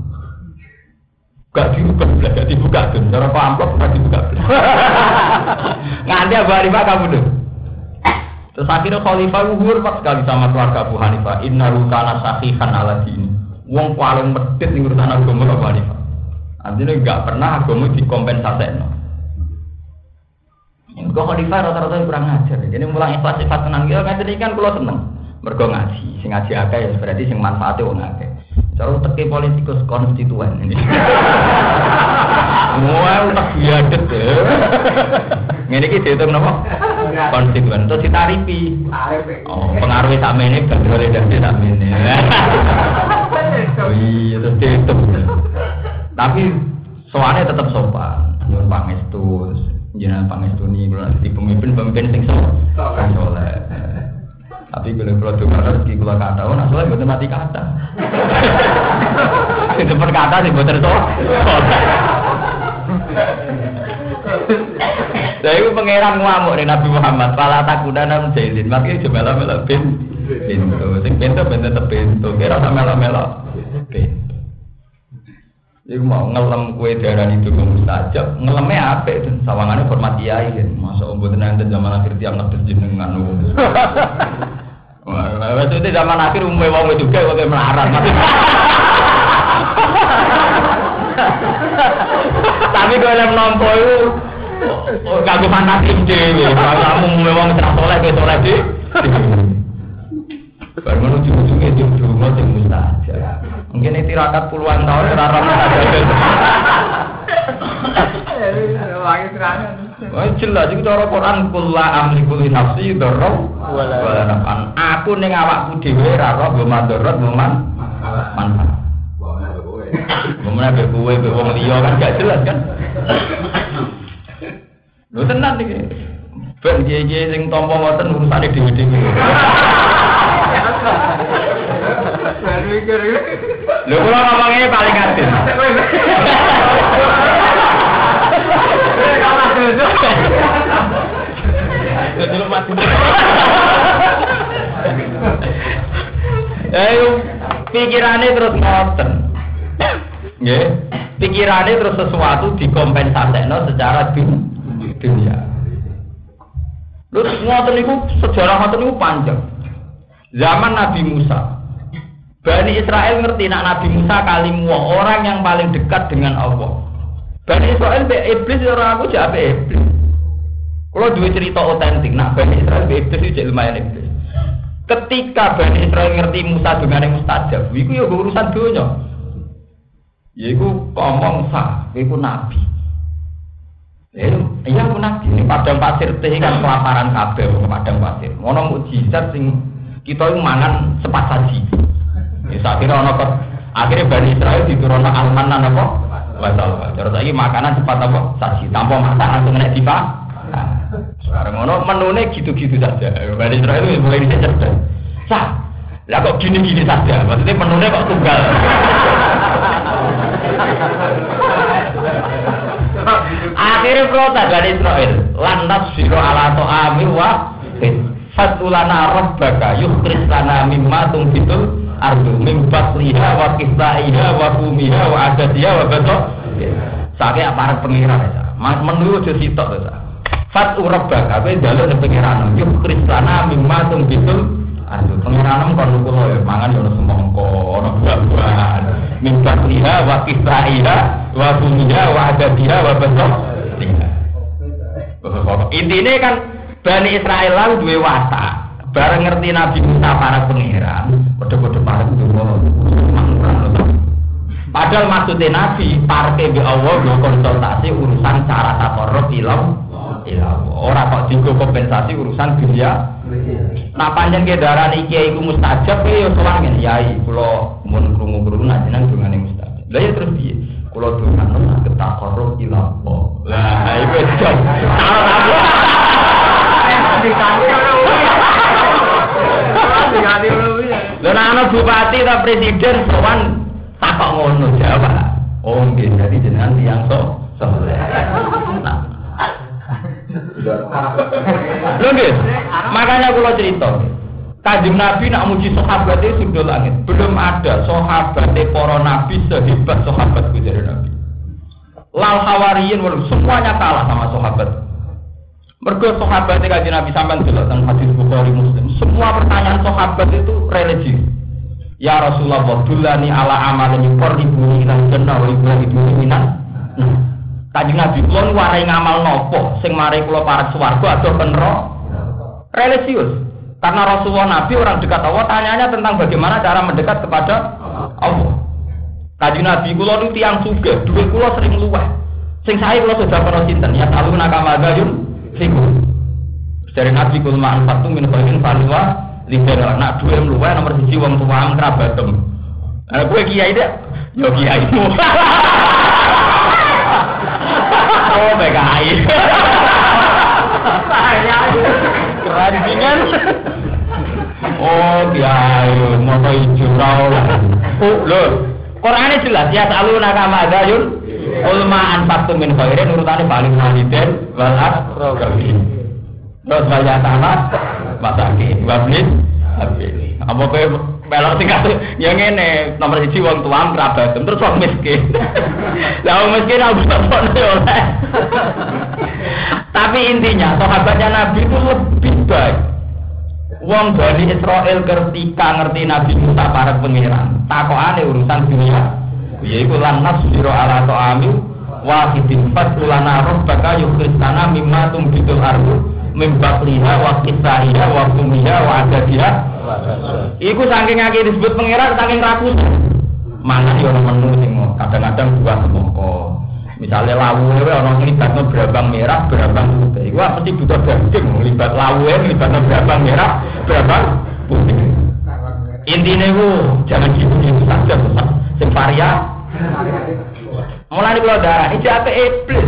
Gak dibuka belas gak dibuka tuh cara apa amplop gak dibuka belas nganti Abu Hanifah kamu tuh terus akhirnya khalifah hormat sekali sama keluarga Abu Hanifah. Inna rukana sahihan ala dini. Wong paling medit nih urusan agama Abu Hanifah. Artinya gak pernah agama dikompensasi no. Kok khalifah rata-rata kurang ajar. Jadi mulang ikhlas sifat tenang. Gitu, ngajar kan kalau seneng mergo ngaji sing ngaji akeh ya berarti sing manfaate wong akeh cara teke politikus konstituen ini Wah, utak biadet ya. Ngene iki dihitung napa? Konstituen terus ditarifi. Oh, pengaruh sak mene bandrole dadi sak mene. Iya, terus dihitung. Tapi soalnya tetap sopan, nyuwun pangestu, jenengan pangestu ni nanti pemimpin pemimpin sing sopan soleh. Tapi kalau kalau dengar rezeki kalau kata, oh soalnya buat mati kata. Itu perkata sih buat terso. Saya itu pangeran ngamuk nih Nabi Muhammad. Pala takudana menjahilin. Makanya coba melo melo bin. Pintu. Sing pintu pintu tetep pintu. Kira sama melo melo. Pintu. Iku mau ngelem kue darah itu ke mustajab, ngelemnya apa itu? Sawangannya hormat kiai kan, masa ombud nanti zaman akhir tiap ngetes jenengan. Wah, itu zaman akhir umumnya wong juga pakai melarat. Tapi kalau yang nompo itu kagum fantasi dewi. Kamu umumnya wong cerah soleh, kayak soleh deh. Baru menuju ujungnya di mustajab. Mungkin itu tirakat puluhan tahun mustajab. Wah jelas itu cara Quran kula amliku li nafsi dzarra wala nafan. Aku ning awakku dhewe ora roh mbok madharat mbok man manfaat. Ngomongnya be kowe be wong liya kan gak jelas kan. Lho tenan iki. Ben kiye sing tampa ngoten urusane dhewe-dhewe. Lho kula ngomongnya paling adil. Ayo pikirannya terus ngoten. Nggih. Pikirannya terus sesuatu dikompensasekno secara dunia. Terus ngoten niku sejarah ngoten niku panjang. Zaman Nabi Musa. Bani Israel ngerti nak Nabi Musa kalimu orang yang paling dekat dengan Allah. Bani Israel be iblis ya orang aku jadi iblis. Kalau dua cerita otentik, nak Bani Israel be iblis itu lumayan iblis. Ketika Bani Israel ngerti Musa dengan yang mustajab, itu ya urusan dunia. Ya itu ngomong sah, itu nabi. Ya, iya aku nabi. Ini padang pasir teh kan kelaparan kabeh padang pasir. Ngono mukjizat sing kita itu mangan cepat saji. Ya akhirnya ono akhirnya Bani Israel diturunkan almanan apa? Wasal. Terus lagi makanan cepat apa? Saji tanpa masak langsung kena dipa. Sekarang ngono menune gitu-gitu saja. Bani Israel itu mulai cerdas. Sah. Lah kok gini-gini saja? Maksudnya menune kok tunggal. Akhirnya protes dari Israel. Lantas siro ala to'ami wa Fatulana rabbaka yukris lana mimma tungbitul ardu min batliha wa kisaiha wa kumiha wa adadiha wa betok. Sakit aparat pengiran ya. Menurut sitok ya. Fat urabak, apa jalur di pengiran, yuk krislana mimma tung bitul, aduh pengiran kon kulo ya, mangan ya semongko, ono buah-buahan, mimba liha, wa kisaiha, wa bumiha, wa adadiha, wa besok, Intinya kan Bani Israel lalu dua watak, bareng ngerti Nabi Musa para pengiran, kode-kode para itu Padahal maksudnya Nabi, parke bi Allah konsultasi urusan cara takorok ilam Iya, orang kok digo kompensasi urusan dunia. Nah panjang ke darah nih kiai ku mustajab ya soal ngene yai kulo mun krungu krungu najenengan dongane mustajab. Lah ya terus piye? Kulo dongane saged takorup ila Allah. Lah iku jam. Lha ana bupati ta presiden sowan takok ngono jawab. Oh nggih jadi jenengan tiyang sok soleh. Lho nggih. Makanya kula cerita. Kanjeng Nabi nak muji sahabat itu sudah langit. Belum ada sahabat para nabi sehebat sahabat dari Nabi. Lal hawariyin semuanya kalah sama sahabat. Mergo sahabat kanjeng Nabi sampean delok teng hadis Bukhari Muslim. Semua pertanyaan sahabat itu religi. Ya Rasulullah, dulani ala amalin yuqarribuni ila jannah wa yuqarribuni minan. Kanjeng Nabi kula warai ngamal nopo sing mari kula parek swarga atau penro religius. Karena Rasulullah Nabi orang dekat Allah tanyanya tentang bagaimana cara mendekat kepada Allah. Kanjeng Nabi kula nu tiyang sugih, dhuwit kula sering luweh. Sing saya kula sudah pernah sinten ya talu nakama gayun fiku. Dari Nabi kula ma'an fatu min khairin faliwa liber anak duwe luweh nomor siji wong tuwa kerabatem. Ana kowe kiai dek, yo kiaimu. Oh, PKI. Keranjingan. Oh, kiai, moto hijau lah. Oh, lho. Qur'ane jelas ya selalu nakama dayun ulma anfaqtu min khairin urutane paling waliden wal aqrabin. Terus wal yatama masakin wablis abil. Apa kowe melok sing ya ngene nomor siji wong tuam kerabat terus wong miskin. Lah wong miskin aku sopone oleh. Tapi intinya sahabatnya Nabi itu lebih baik. Wong Bani Israel ketika ngerti Nabi Musa para pangeran, takokane urusan dunia. Yaiku lan nasbiro ala ta'ami wahidin fasulana rabbaka yukhrijana mimma tumbitul ardu min bakliha wa kisaiha wa kumiha wa adadiha Iku saking akeh disebut pangeran saking rakus. Mana yo ono menu sing kadang-kadang buah semongko. Misalnya lawu orang ngelibatnya berabang merah, berabang putih. Iku mesti butuh daging, ngelibat lawu ngelibatnya berabang merah, berabang putih. Intinya itu jangan gitu gitu saja, sing varia. Mulai kalau darah, itu apa iblis?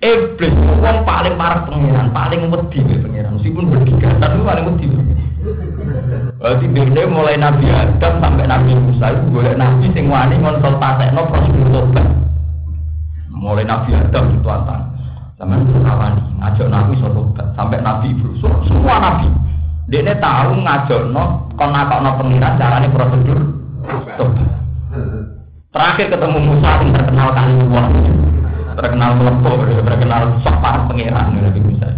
Iblis itu paling parah pengiran, paling wedi pengiran. Meskipun berdiga, tapi paling wedi. Berarti beda mulai Nabi Adam sampai Nabi Musa itu boleh Nabi sing wani no prosedur. Mulai Nabi Adam itu antang. Sama wani ngajak Nabi so tobat sampai Nabi Ibrahim semua Nabi. Dia tahu ngajak no kon no pengiran caranya prosedur. Terakhir ketemu Musa yang terkenal kali wah terkenal melepuh, terkenal sok para pengiran Nabi Musa.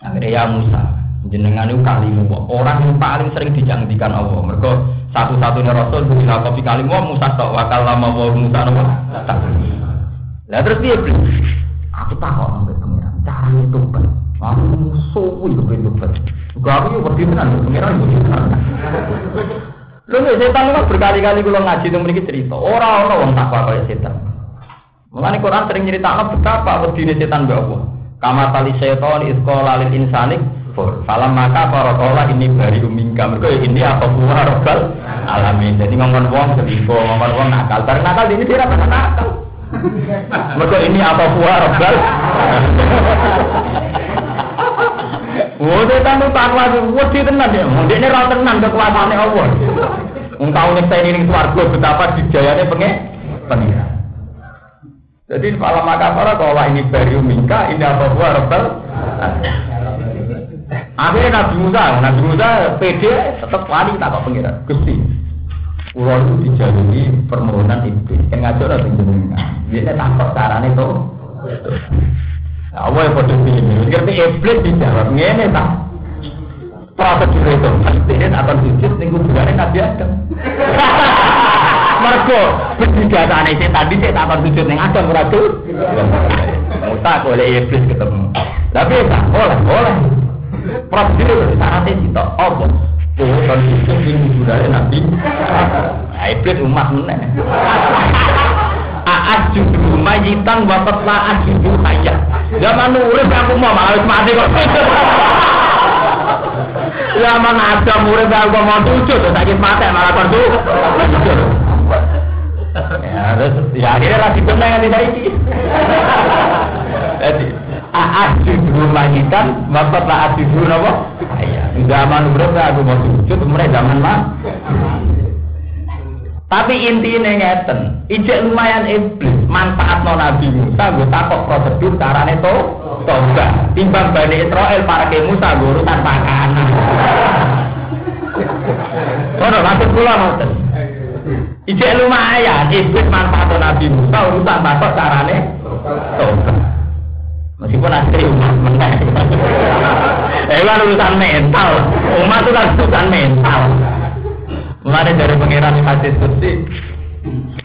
Akhirnya ya Musa, Jenengan itu kalimu orang yang paling sering dijanjikan Allah. Mereka satu-satunya Rasul itu kopi kalimu Musa tok wakal lama wa Musa nopo. Lah terus dia beli. Aku takut sampai pengiran. Cara itu kan. Aku suwi itu kan. Gak aku tenan pengiran berdiri tenan. Lho nek setan kok berkali-kali kula ngaji itu mriki cerita. Ora ana wong takwa kaya setan. Mulane Quran sering nyeritakno betapa wedine setan mbek Allah. Kama tali setan isqala lil insani kufur. Falam maka para kala ini bari umingka. Mergo ini apa buah robbal alamin. Jadi ngomong wong selingkuh, ngomong wong nakal. Bareng nakal ini dia apa nakal. Mergo ini apa buah robbal. Oh, setan itu takwa wedi tenan ya. Ndekne ra tenan kekuasaane Allah. Wong tau nyekseni ning swarga betapa dijayane penge pengira. Jadi malam maka para kalau ini baru mingka ini apa buah rebel. Akhirnya Nabi Musa, Nabi Musa pede tetap wali tak kok pengiran. Gusti, Pulau itu dijalui permohonan iblis. Yang ngajar ada jenengan. Dia takut caranya itu. Allah yang bodoh ini. Ngerti iblis dijawab. Ini tak. Prosedur itu. Ini akan sujud. Ini kuburannya Nabi Adam. Mergo berdigatane setan di tak akan sujud ning Adam ora tuh. Musa boleh iblis ketemu. Tapi tak boleh, boleh. Prosedur syaratnya sitok. Apa? Oh, kan sujud ning kuburane Nabi. Nah, iblis umat meneh. Aat judu majitan bapak laat judu hayat. Zaman urip aku mau malah mati kok. Zaman ada murid aku mau sujud, sakit mati malah kon. Ya, terus ya akhirnya lagi benar yang tidak ini. Jadi, aat judu majitan bapak laat judu apa? Iya, zaman urip aku mau sujud, mereka zaman mah. Tapi intinya ngeten, ijek lumayan iblis, manfaat non Nabi Musa, gue takut prosedur carane to, toga. Timbang Bani Israel para ke Musa, gue urusan pakanan. Kono maksud kula ngoten. Ijek lumayan, iblis manfaat non Nabi Musa, urusan takut carane toga. Meskipun asli umat meneh. Eh, urusan mental. Umat itu kan urusan mental. Mulai dari pengiran yang hadis kursi,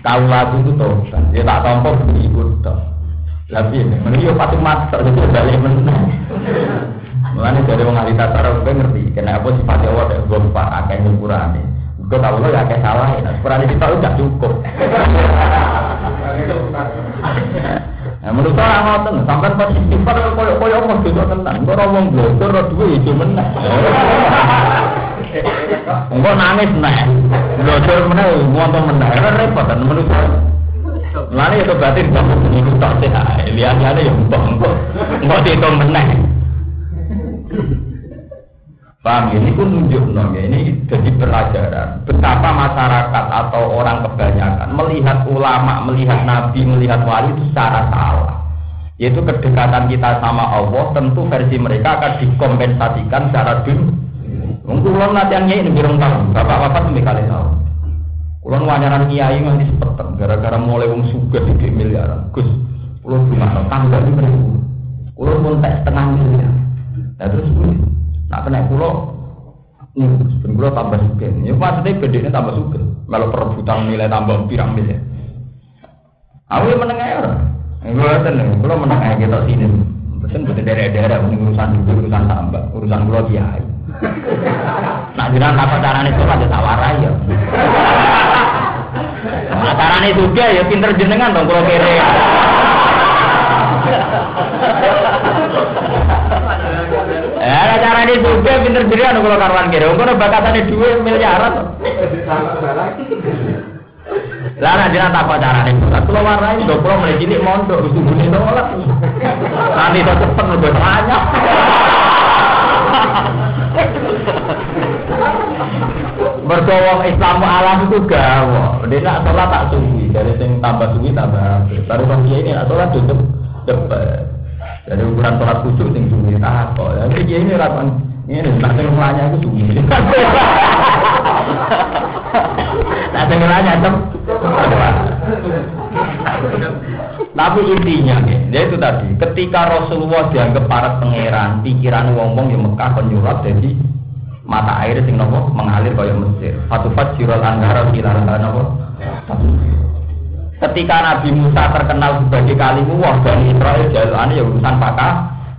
tahu lagu itu tuh, dia tak tompo ikut tuh. Tapi ini, menurut patuh mati, itu balik menang. Mulai dari orang ahli tata gue ngerti, kenapa sifatnya Allah dan gue lupa akeh ukurannya. Gue tahu lo ya akeh salah, ya. Kita udah cukup. Nah, menurut saya ngoten, sampai pas istighfar koyo koyo mau dosa tenan. Ora wong blogor ora duwe ijo meneh. Engko nangis meneh. Blogor meneh ngono meneh. Repot menurut saya. Lani itu berarti bapak itu tak sehat. Lihat-lihat ya mbok engko. Engko dihitung meneh. Paham ini pun nunjuk ya ini jadi pelajaran betapa masyarakat atau orang kebanyakan melihat ulama, melihat nabi, melihat wali itu secara salah. Yaitu kedekatan kita sama Allah tentu versi mereka akan dikompensasikan secara dunia. Mungkin ulun latihannya ini birung tahun, bapak-bapak lebih kali tahu. Ulun wanyaran kiai nganti sepeten gara-gara mulai wong suga di miliaran. Gus, ulun gimana? Tangga ini beribu. Ulun pun tes setengah miliar. Nah terus Nak kena pulau, nih, ben pulau tambah suka. Ya maksudnya gede tambah suka. Kalau perebutan nilai tambah pirang ya. Aku yang menengah ya orang. Gue tenang, pulau menengah kita sini. Pesen betul daerah-daerah urusan urusan tambah, urusan pulau kiai. Nak jiran apa caranya itu ada tawarai ya. Nah, caranya juga ya pinter jenengan dong kalau kere. Ya, cara ini juga pinter diri anu kalau karuan kira. Kalau bakatane dua miliaran. Lah nek jenengan tak apa carane. Kulo warai do kulo mulai cilik mondok sungguhne sholat. Nanti to cepet lebih banyak. Berdoa Islam alam itu gawa. Dia nak sholat tak suwi. Dari sing tambah suwi tambah. Baru kan dia ini nak sholat tutup depan. Jadi ukuran sholat khusyuk sing suwi tak kok. Jadi dia ini rapan ini nak sing mulanya itu suwi. Nak sing mulanya tem. Tapi intinya ya itu tadi, ketika Rasulullah dianggap para pangeran, pikiran wong-wong yang Mekah penyurat jadi mata air sing nopo mengalir kaya Mesir. Fatu fajirul anhara filar nopo. Ketika Nabi Musa terkenal sebagai kalimu wah Bani Israel jalane ya urusan pakah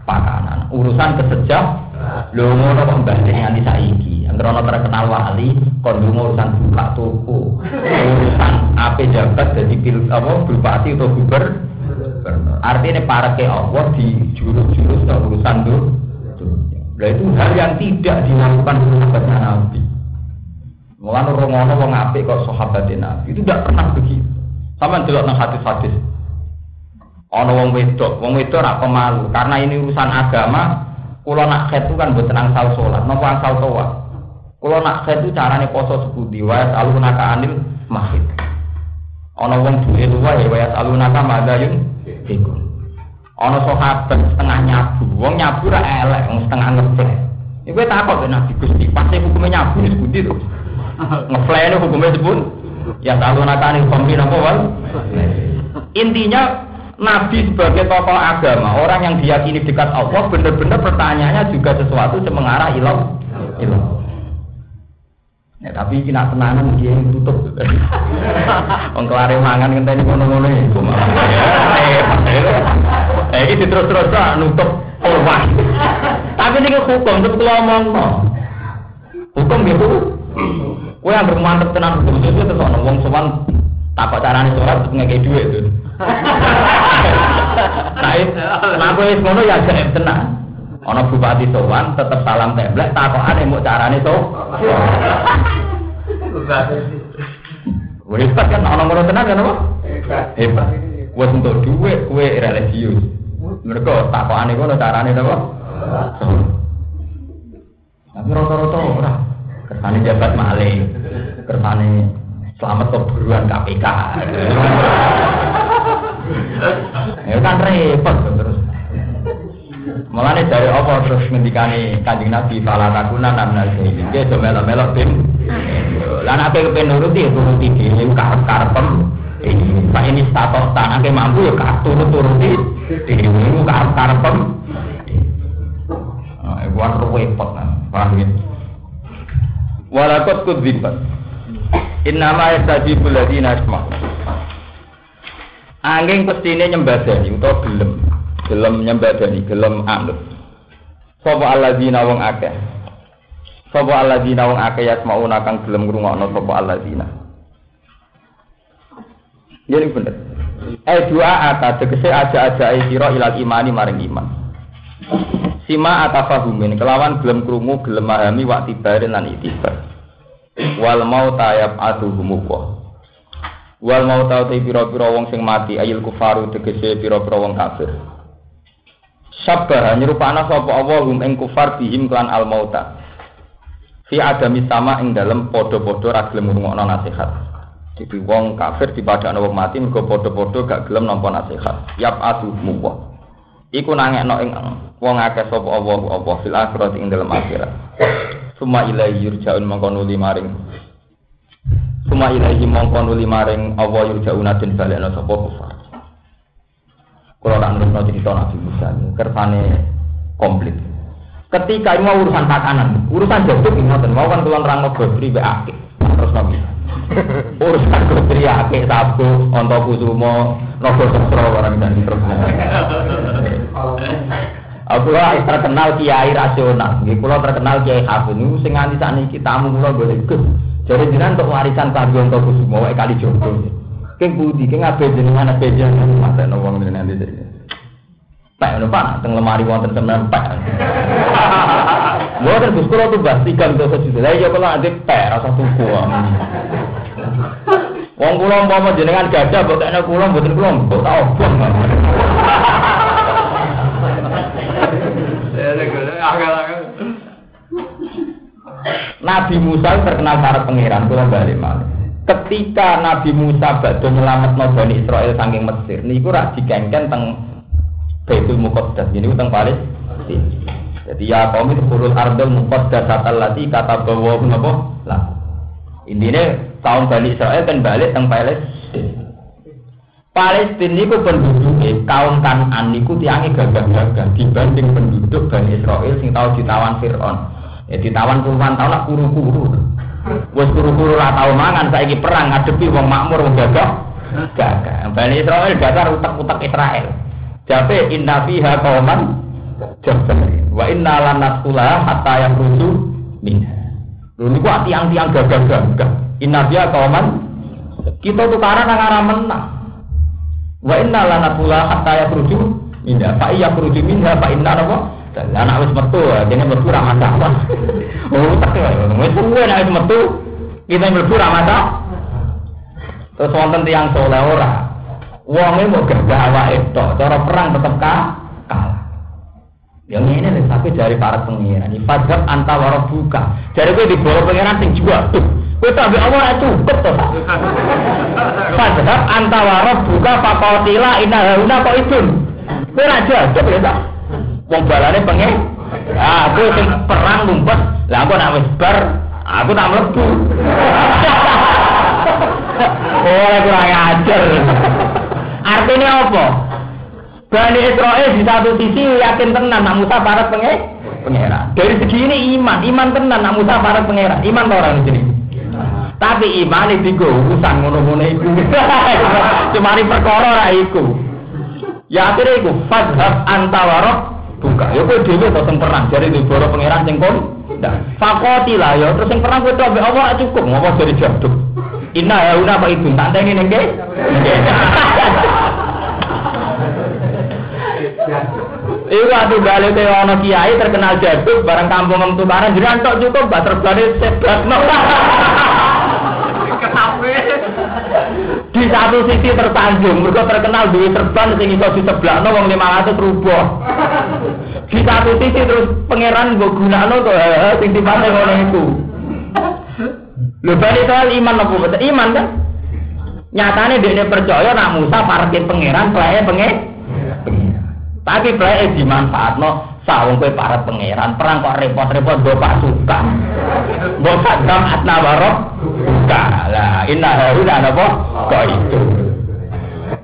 pakanan, urusan kesejah lho ngono kok mbahne nganti saiki. Anggere terkenal wali kon urusan buka toko, urusan ape jabat jadi pil apa bupati atau gubernur. Artinya para ke Allah di jurus-jurus urusan tuh. Nah itu hal yang tidak dilakukan sahabatnya Nabi. Mulane ora wong apik kok sahabatnya Nabi itu tidak pernah begitu. Sama delok nang hadis-hadis. Ana wong wedok, wong wedok ora pemalu karena ini urusan agama. Kula nak khet kan tenang sal salat, napa asal toa. Kula nak khet itu carane poso sepundi wae alunaka anil mahid. Ana wong duwe luwa ya wae alunaka madayun iku. Ana sahabat setengah nyabu, wong nyabu ra elek, wong setengah ngefle. Iku takut Nabi Gusti, pasti hukumnya nyabu sepundi to. Ngefle hukumnya sepundi. Ya tahu nakani kompi apa wal? Intinya Nabi sebagai tokoh agama, orang yang diyakini dekat Allah, benar-benar pertanyaannya juga sesuatu yang mengarah ilah. ilah. Ya, tapi kena tenanan dia yang tutup. Wong kelare mangan ngenteni ngono-ngono iku malah. Eh, iki terus-terus nutup wah. Tapi ini hukum tetep ngomong. Hukum gitu. Kowe yang bermantep tenan hukum itu terus ana wong sowan takok carane sholat ngekek dhuwit itu. Nah, kowe wis ngono ya gaib tenan. Ana bupati sowan tetep salam templek takokane mbok carane to. Wis kan ana ngono tenan kan apa? Hebat. Wes untuk dhuwit kowe religius. Mereka takokane ngono carane to. Tapi rata-rata ora. Kersane jabat maling, kersane selamat keburuan KPK. ya kan repot. Mulane dari apa terus ngendikane Kanjeng Nabi fala takuna namna ini. Dia do melo-melo tim. Lah nek kepen nuruti ya turuti dhewe karep-karepem. Ini Pak ini status tanake mampu ya turut turuti dhewe karep-karepem. Ah, iku repot kan. Paham ya? Walakot kudzibat. Innama yastajibul ladina asma. Angin pestine nyembadani utawa gelem. Gelem nyembadani, gelem anut. Sapa alladzina wong akeh. Sapa alladzina wong akeh yasmauna kang gelem ngrungokno sapa alladzina. Jadi bener. Eh dua ata tegese aja-aja sira ilal imani maring iman. Sima atafahumin kelawan gelem krungu gelem mahami wak tibarin lan itibar. Wal mau tayab aduhumu Wal mau tau te pira-pira wong sing mati ayil kufaru tegese pira-pira wong kafir. Sabar nyerupana sapa Allah hum ing kufar bihim klan al mauta. Fi adami sama ing dalem padha-padha ra gelem ngrungokno nasihat. Jadi wong kafir dipadakno wong mati mergo padha-padha gak gelem nampa nasihat. Yap aduhumu Iku nangekno ing wong akeh sapa Allah apa fil akhirat ing dalam akhirat. Suma ilahi yurja'un mongko nuli maring Suma ilahi mongko nuli maring Allah yurja'un den balekno sapa kufar. Kalau tak nurut cerita Nabi Musa ini, kersane komplit. Ketika ini mau urusan pakanan, urusan jatuh ini mau kan tuan rang gosri be. Terus Nabi urusan gosri akeh sabu, onto kusumo, nopo sesro barang dan terus. Aku lah terkenal kiai rasional, nggih kula terkenal kiai hafid niku sing nganti sakniki tamu kula boleh gus. Jadi jenengan untuk warisan kanggo untuk kusumo kali jodoh. Keng budi, keng abe jenengan abe jenengan mate no wong nanti dene. Pak ngono Pak, teng lemari wonten temen pak. Mboten Gus kula tuh bahas tiga untuk sejuta. Lah iya kula ade pak rasa tuku. Wong kula umpama jenengan gajah mbok tekne kula mboten kula mbok tak obong. Nabi Musa terkenal para pangeran kula balik malih. Ketika Nabi Musa badhe nyelametno Bani Israel saking Mesir niku rak dikengken teng Baitul Muqaddas ini teng Palestina. Jadi ya kaum itu kurul ardul muqaddas allati kata bahwa napa lah. Intine kaum Bani Israel kan balik teng Palestina. Palestina itu penduduknya kaum Kanan itu tiangnya gagah-gagah dibanding penduduk Bani Israel sing tahu ditawan Fir'aun. Ya ditawan puluhan tahun nak kuru-kuru. Wes kuru-kuru lah tahu mangan saiki perang ngadepi wong makmur wong gagah. Gagah. Bani Israel dasar utak-utak Israel. Jabe inna fiha qauman jabbarin. Wa inna lanasula hatta yang rusuh minha. Lho niku tiang-tiang gagah-gagah. Inna fiha qauman kita tukaran nang arah menang. Wa inna lana pula hatta ya keruju minha. Fa iya keruju minha fa inna apa? Dan anak wis metu, dene metu ra masalah. Oh, tak ya. Wis suwe nek wis metu, kita mlebu ra masalah. Terus wonten tiyang soleh ora. Wonge mau gagah awake tok, cara perang tetep kalah. Yang ini nih, tapi dari para pengiran. Ifadab antawara buka. Dari gue di bawah pengiran sing jual. Tuh, gue tapi Allah itu cukup tuh. Fadhab antawara buka fakotila inna hauna kok itu. Gue raja, coba ya tak. Wong balane pengen. Ah, aku sing perang ngumpet. Lah aku nak wis bar, aku tak mlebu. Oh, kurang ajar. Artinya apa? Bani Israel di satu sisi yakin tenan nak Musa para pengen pangeran. Dari segi ini iman, iman tenan nak Musa para pangeran. Iman orang di sini. Tapi iman itu gue urusan ngono-ngono iku. Cuma ini perkara ra iku. Ya akhirnya iku fadhab antawarok buka. Ya kowe dhewe to sing perang jare di boro pangeran sing kon. Fakoti lah ya terus sing perang kowe to Allah cukup ngopo dari jaduk. Inna ya una apa itu tak ini nengke. Iku atuh balik ke ono kiai terkenal jaduk barang kampung em tukaran jadi antok cukup gak terbalik sebabno. Di satu sisi tersanjung, mereka terkenal duit serban sing iso diseblakno wong 500 rubah. Di satu sisi terus pangeran mbok gunakno to sing dipane ngono iku. Lho bali soal iman apa betul? Iman kan? Nyatane dia percaya nak Musa parkir pangeran, pleke pengen. Tapi pleke dimanfaatno sawung kowe para pangeran perang kok repot-repot go pasukan. Mbok sadam atna warok buka. Lah inna haruna napa? Kok itu.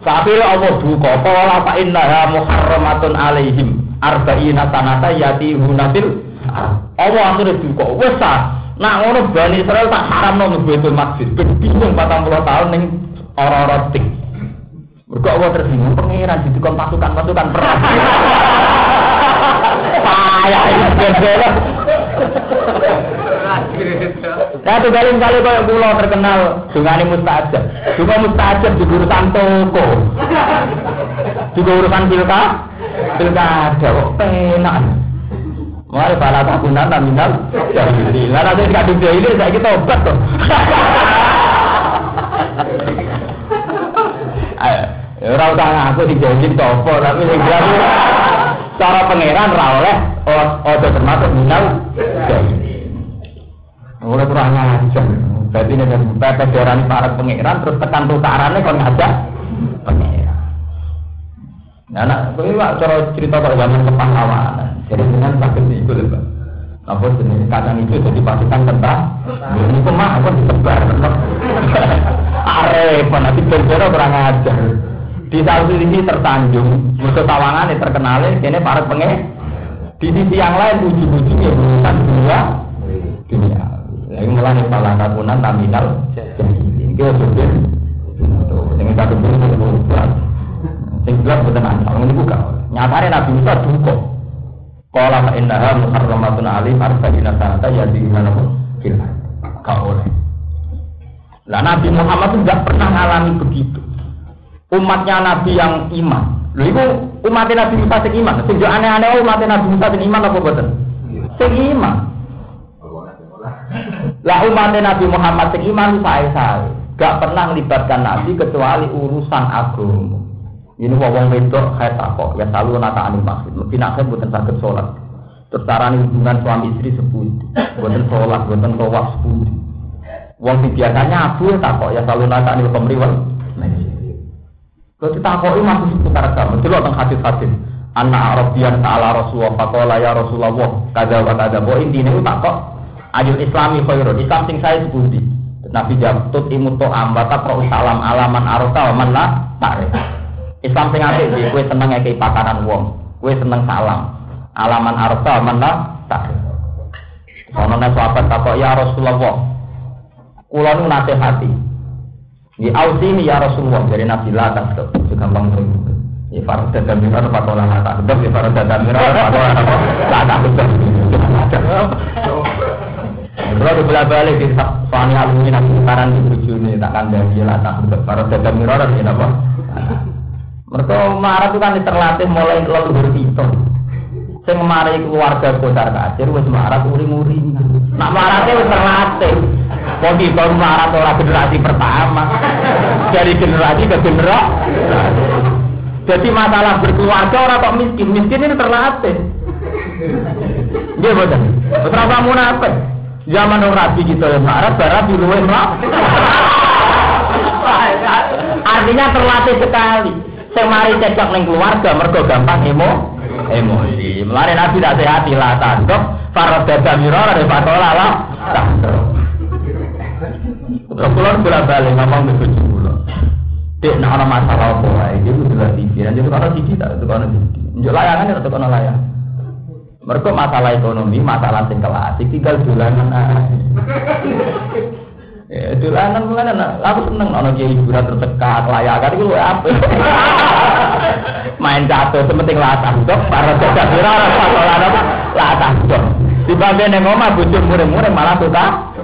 Tapi Allah duka pola fa innaha muharramatun alaihim arba'ina sanata yati hunatil Allah akhirnya duka wes Nak ngono Bani Israel tak haram nang Baitul. Ben bingung 40 tahun ning ora-ora tik. Mergo Allah tersinggung pangeran didikon pasukan-pasukan perang. Payah iki bendera. Nah, tuh kali kali kaya pulau terkenal dungane mustajab. Juga mustajab di urusan toko. Juga urusan pilka, pilkada kok penak. Mari para takunan nominal jadi. Lah nanti kadung ini saya kita obat tuh. Ayo, ora usah ngaku dijajin topo tapi sing jadi cara pangeran ra oleh ojo termasuk minal jadi. Oleh kurang ajar. Berarti ini dari pepet diorani para pangeran terus tekan tukarannya kon ngajak pangeran. Nah, nak kowe wak cara cerita kok zaman kepahlawanan. Jadi dengan sakit itu lho, Pak. Apa jenis kacang itu jadi pasukan tentang ini kemah apa disebar Arep nanti berbeda kurang ajar di satu sisi tersanjung musuh tawangan ini terkenal ini para penge di sisi yang lain uji-ujinya urusan dunia dunia lagi mulai kepala kabunan taminal jadi ini kita sebut satu bentuk itu sing gelap boten asal ini buka nyatane Nabi Musa duka Qala fa innaha muharramatun alim arba'ina sanata mana pun fil Kau oleh. Lah Nabi Muhammad itu tidak pernah mengalami begitu. Umatnya Nabi yang iman. Lho itu umatnya Nabi Musa sing iman. Sing aneh-aneh umatnya Nabi Musa sing iman apa boten? Sing iman. Lah umatnya Nabi Muhammad sing iman sae-sae. Gak pernah melibatkan Nabi kecuali urusan agama. Ini wong wedok kayak takok, ya selalu nata anil maksud. Mungkin akhir buatan sakit sholat. Terus carane hubungan suami istri sebut, buatan sholat, buatan tawaf sebut. Wong sing biasanya abu takok, ya selalu nata anil pemriwal. Kalau ditakoi masih seputar agama. Itu loh hadis-hadis. Anak Arabian ta'ala Rasulullah Fakola ya Rasulullah Kada wa kada Bahwa intinya itu takok Ayul Islami khairun Islam sing saya sebuti Nabi jawab tut imut to ambata pro salam alaman arota man la tarik. Islam sing apik iki kowe seneng ngekeki pakaran wong, kowe seneng salam. Alaman arota man la tarik. Sono nek sahabat takok ya Rasulullah. Kula nu nasihati. Di ausini ya Rasulullah dari Nabi la. Juga gampang tuh. Ya farad dan mirar patola la tasduk. Ya farad dan mirar patola la tasduk. Kalau di bola balik di soalnya alumni nanti sekarang di bujuni tak kan dari lah tak untuk para dagang mirror ini apa? Mereka marah itu kan terlatih mulai leluhur itu. Saya marahi keluarga kocar kacir, wes marah uri-uri. Nak marah itu terlatih. Mau kita marah orang generasi pertama, dari generasi ke generasi. Jadi masalah berkeluarga orang kok miskin, miskin ini terlatih. Dia betul. Betul apa munafik? Zaman orang rabi kita yang marah, barat di luar Artinya terlatih sekali. Saya mari cecok neng keluarga, mergo gampang emo, emosi. Melari nabi tidak sehat lah tandok, farod dada miror ada patola lah. Terus bolak balik ngomong ke tujuh bulan. Dek, nak ada masalah apa? Ini itu sudah pikiran, jadi kalau sisi tak kalau sisi. Jadi layangan itu kalau layangan. Mereka masalah ekonomi, masalah sing klasik, tinggal dolanan aja. Ya, dolanan mulane aku seneng ana kiai hiburan tercekat, layakan iku apa? Main catur sementing latah dok, para dadak ora ora sakolan apa? Latah dok. Dibanding ning omah bocor mure-mure malah tuta.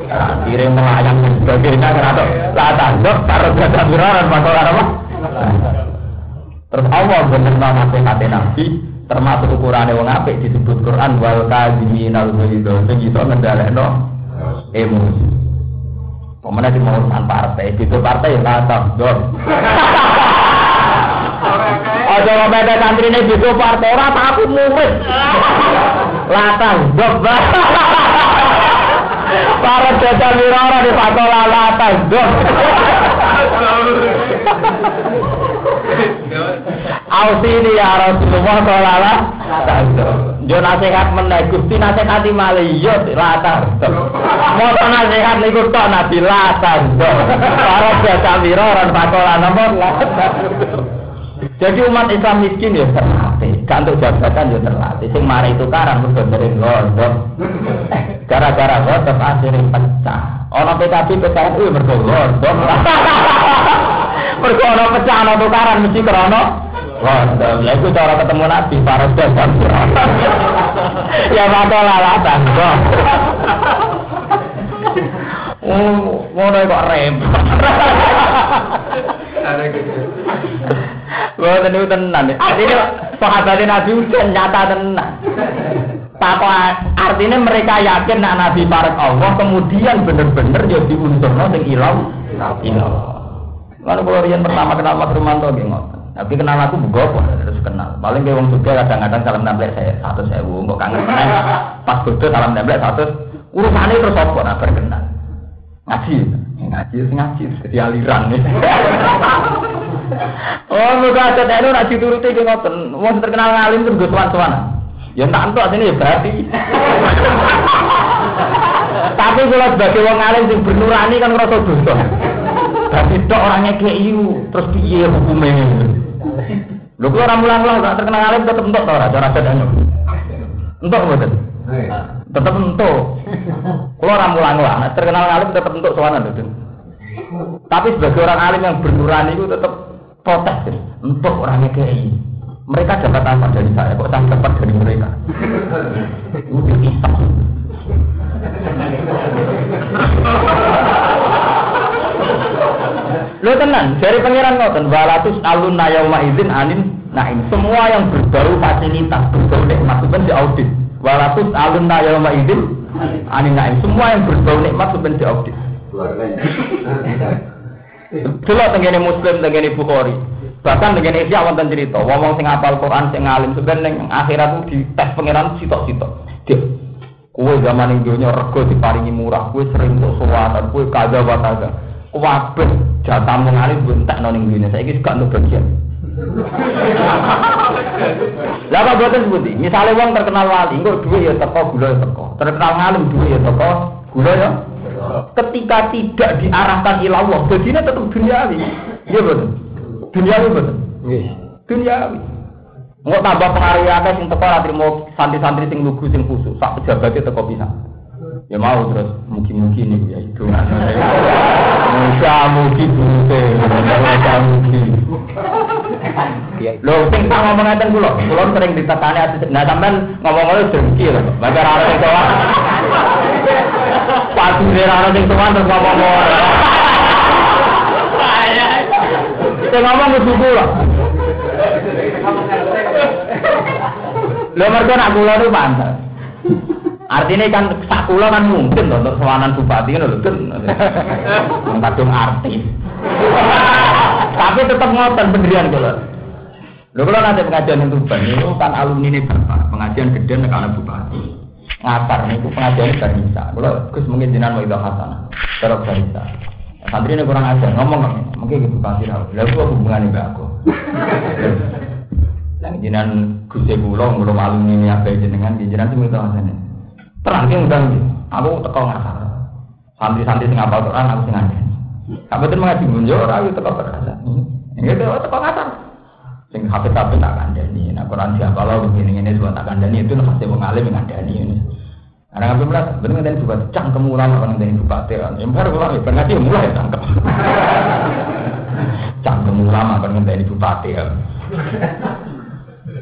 Kirim melayang sebagainya kan atau latah dok, para dadak ora sakolan apa? Terus Allah bener nasihat Nabi, termasuk ukurannya wong apik disebut Quran wal kadziminal ghaidha sing iso ngendhalekno emosi. Pemenang di mau partai, itu partai lah tabdor. Aja ngomong santri ini itu partai. Ora tak aku murid. Latang dok. Para jajah mirara di pakola latang dok. Ausini ya Rasulullah sallallahu Yo nasihat meneh Gusti nasihati malih yo latar. Moto nasihat niku tok Nabi latar. Para jasa wiroran pakola nomor latar. Jadi umat Islam miskin ya terlatih, gak untuk jabatan ya terlatih. Sing mari itu karan mergo sering gondok. Gara-gara gondok akhirnya pecah. Ono PKB PKN kuwi mergo gondok. Mergo ono pecah ono tukaran mesti krana Gondok. Lah iku cara ketemu Nabi para jabatan. Ya bakal lalatan kok. Oh, ngono kok repot. Wah, niku tenan. Artinya sahabat Nabi nyata tenan. Papa artinya mereka yakin nak Nabi parek Allah kemudian bener-bener ya diunturno sing ilang ilang. Lalu kalau rian pertama kenal Mas Rumanto nggih ngoten. Tapi kenal aku bugo terus kenal. Paling kayak wong juga kadang-kadang salam nempel saya satu sewu, kok kangen meneh. Pas bodoh salam nempel satu urusannya terus apa nah berkenal. Ngaji, ngaji, ngaji, jadi aliran nih. oh, muka ada itu ngaji turuti di ngoten. Wong terkenal ngalim terus gue tuan-tuan. Ya tak entuk sini ya berarti. Tapi kalau sebagai wong alim sing bernurani kan ngerasa dosa. Tapi tok orangnya kayak iu, terus piye hukumnya? Lho kula ora mulang-mulang tak terkenal alim tetep entuk to ora cara sadane. Entuk mboten? Tetep entuk. Kula ora mulang-mulang, nek terkenal alim tetep entuk sowanan lho. Tapi sebagai orang alim yang bernurani itu tetap protes untuk orangnya kayak Mereka dapat apa dari saya? Kok saya dapat dari mereka? Itu dipisah. Lo tenang, dari pangeran ngoten, walatus alun nayauma izin anin naim. Semua yang berbau fasilitas, berbau nikmat itu di audit. Walatus alun nayauma izin anin naim. Semua yang berbau nikmat itu di audit. Dulu tengene muslim tengene bukhari. Bahkan tengene isya wonten cerita, wong sing apal Quran sing ngalim sebenarnya akhirat itu di tes pangeran sitok-sitok. Dia Kue zaman yang dunia rego diparingi murah, kue sering untuk suwatan, kue kaza wataga. Kabeh jatah mengalir bentak noning dunia. Saya kira untuk bagian. Lah apa boten sebuti? Misalnya wong terkenal wali, engko duwe ya teko, gula ya teko. Terkenal ngalim duwe ya teko, gula ya. ketika tidak diarahkan ilallah, jadinya tetap duniawi. Iya betul. Duniawi betul. Nggih. Duniawi. Nggak tambah pengaruh ya sing teko ora trimo santri-santri sing lugu sing khusus, sak pejabatnya teko bisa. Ya mau terus mugi-mugi nih ya itu. Mugi bute, muga mugi. Iya. Lho sing tak ngomong ngeten kula, kula sering ditekani ati nah sampean ngomong-ngomong dengki lho. Maka ora sing sowan. Pasti ora ana sing sowan terus ngomong. Sing ngomong kudu kula. Lho mergo nak kula niku pantes. Artinya kan sak kula kan mungkin loh untuk sowanan bupati kan lho kan. Kadung artis. Tapi tetap ngoten pendirian kula. Lho kula nanti pengajian yang Tuban itu kan alumni ini bapak, pengajian gede nek ana bupati. Niku pengajian barisa. Kula Gus mungkin jenengan mau idah hasanah. Terus barisa. Santri ini kurang ajar ngomong. Mungkin gitu bupati lah. Lah kok hubungan mbak aku. Jenengan Gus kula kula alumni ini apa jenengan jenengan sing idah hasanah. Terang ngundang iki. Aku teko ngasar. Santri-santri sing apal Quran aku sing ngandani. Kabupaten mengaji munjo ora aku teko berasa. Ini dia teko ngasar. Sing hafid-hafid tak kandani. Nah Quran siapa lo begini-gini semua tak kandani itu nafasnya wong alim yang kandani ini. Karena ngambil berat, bener ngenteni juga cangkem ulama kan ngenteni bupati. Yang baru ben ngaji ya mulai cangkem. Cangkem ulama kan ngenteni bupati.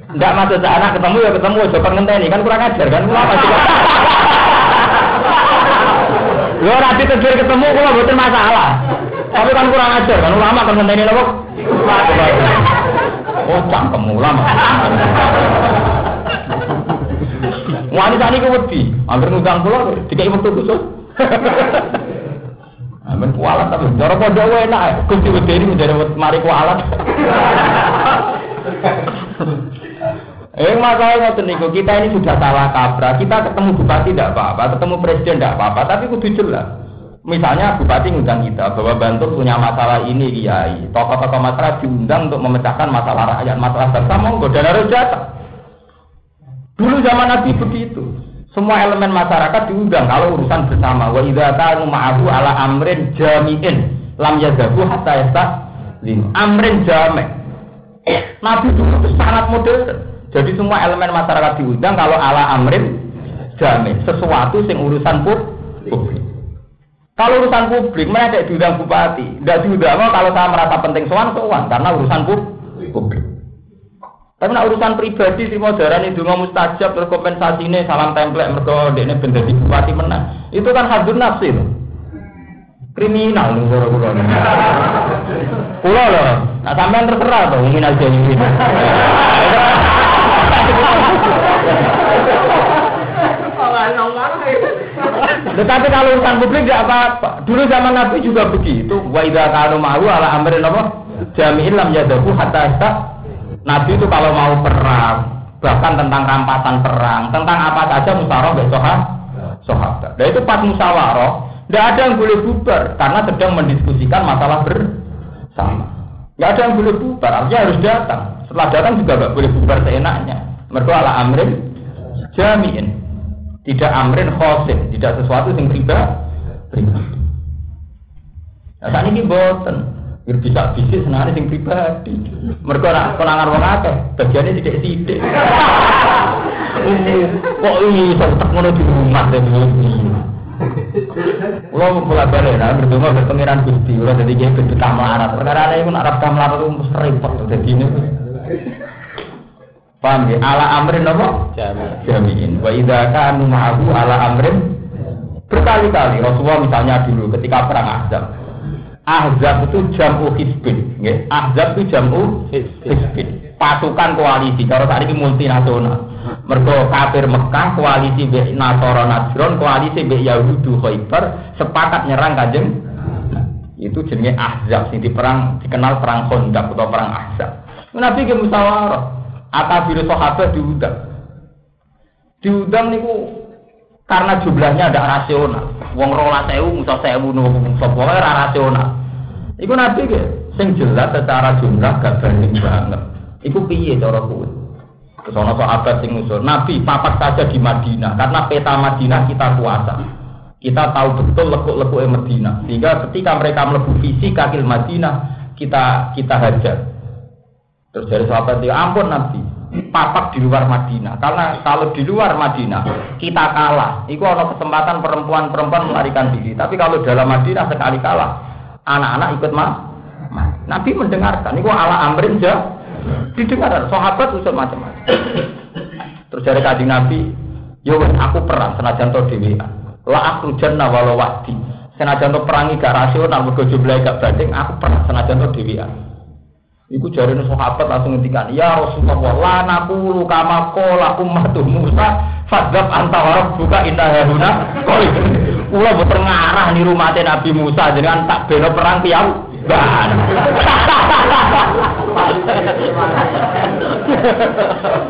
Enggak masuk ke anak ketemu ya ketemu, coba ngenteni kan kurang ajar kan ulama juga. Yo nanti tegir ketemu kula mboten masalah. Tapi kan kurang ajar kan ulama kan ngenteni napa? Oh, cangkem ulama. Wanita ini wedi, hampir ngundang pulau, dikai waktu khusus. Amin kualat tapi cara pondok wae enak. Gusti wedi ini menjadi mari kualat. Eh masalahnya ngoten niku, kita ini sudah salah kaprah. Kita ketemu bupati tidak apa-apa, ketemu presiden tidak apa-apa, tapi kudu jelas. Misalnya bupati ngundang kita bahwa Bantul punya masalah ini kiai, tokoh-tokoh masyarakat diundang untuk memecahkan masalah rakyat, masalah bangsa monggo dan harus datang. Dulu zaman Nabi begitu. Semua elemen masyarakat diundang kalau urusan bersama. Wa idza kanu ma'ahu ala amrin jami'in lam yadhabu hatta yastaslim. Amrin jami'. Nabi dulu itu sangat modern. Jadi semua elemen masyarakat diundang kalau ala amrin jami', sesuatu sing urusan publik. Kalau urusan publik, mereka tidak diundang bupati. Tidak diundang kalau saya merasa penting soan, soan. Karena urusan publik. Tapi nak urusan pribadi si modern itu nggak mustajab terus ini salam template mereka ini benda di bupati menang. Itu kan hadun nafsi loh. Kriminal nih cara kulo nih. Kulo loh. Nah sampean terserah tuh aja ini. Tetapi kalau urusan publik tidak apa-apa. Dulu zaman Nabi juga begitu. Wa idza kanu ma'ru ala amrin apa? Jami'in lam yadahu hatta Nabi itu kalau mau perang, bahkan tentang rampasan perang, tentang apa saja musyawarah besok sahabat. Dan itu pas musyawarah, tidak ada yang boleh bubar karena sedang mendiskusikan masalah bersama. Tidak ada yang boleh bubar, artinya harus datang. Setelah datang juga nggak boleh bubar seenaknya. Mereka ala amrin jamiin, tidak amrin khosim, tidak sesuatu yang pribadi. Nah, saat ini boten. Biar bisa bisnis senang sing pribadi. Mereka nak konangan wong akeh, bagiannya tidak sidik. Kok ini tak ngono di rumah dan ini. Kulo mulai balik nah berdua berpengiran gusti, kulo jadi dia bentuk kamlarat. Perkara ini pun Arab kamlarat itu mesti repot jadi ini. Paham ya? Ala amrin apa? Jami. Jamiin. Wa idza kanu ma'ahu ala amrin berkali-kali Rasulullah misalnya dulu ketika perang Ahzab Ahzab itu jamu hizbin, nggih. Ahzab itu jamu hizbin. Pasukan koalisi, kalau saat ini multinasional. Mergo kafir Mekah koalisi be Nasara Najron, koalisi be Yahudu Khaybar sepakat nyerang Kanjeng itu jenenge Ahzab sing diperang dikenal perang Khandaq atau perang Ahzab. Nabi ke musyawarah, akabir sahabat diundang. Diundang niku karena jumlahnya ada rasional. Wong rola sewu, musa sewu, nunggu wae ora rasional. Iku nabi ke, sing jelas secara jumlah gak banding banget. Iku piye cara kuwi? Ana sahabat sing usul, Nabi papat saja di Madinah karena peta Madinah kita kuasa. Kita tahu betul lekuk-lekuk Medina. Sehingga ketika mereka melebu visi kaki Madinah, kita kita hajar. Terus dari sahabat dia, ampun Nabi, papak di luar Madinah. Karena kalau di luar Madinah kita kalah, itu ada kesempatan perempuan-perempuan melarikan diri. Tapi kalau dalam Madinah sekali kalah, anak-anak ikut mah. Nabi mendengarkan, itu ala amrin jah. Didengar, sahabat usul macam-macam. Terus dari kaji Nabi, yo aku perang senajan to dewi. La aku jannah walau wadi. Senajan perangi gak rasional, mergo jumlahe gak banding, aku perang senajan to dewi. Iku jari sahabat langsung ngendikan, ya Rasulullah, la naqulu kama qala ummatu Musa, fadzab anta wa rabbuka inna haruna qali. Kula boten ngarah niru mate Nabi Musa jenengan tak bela perang piyam. Ban.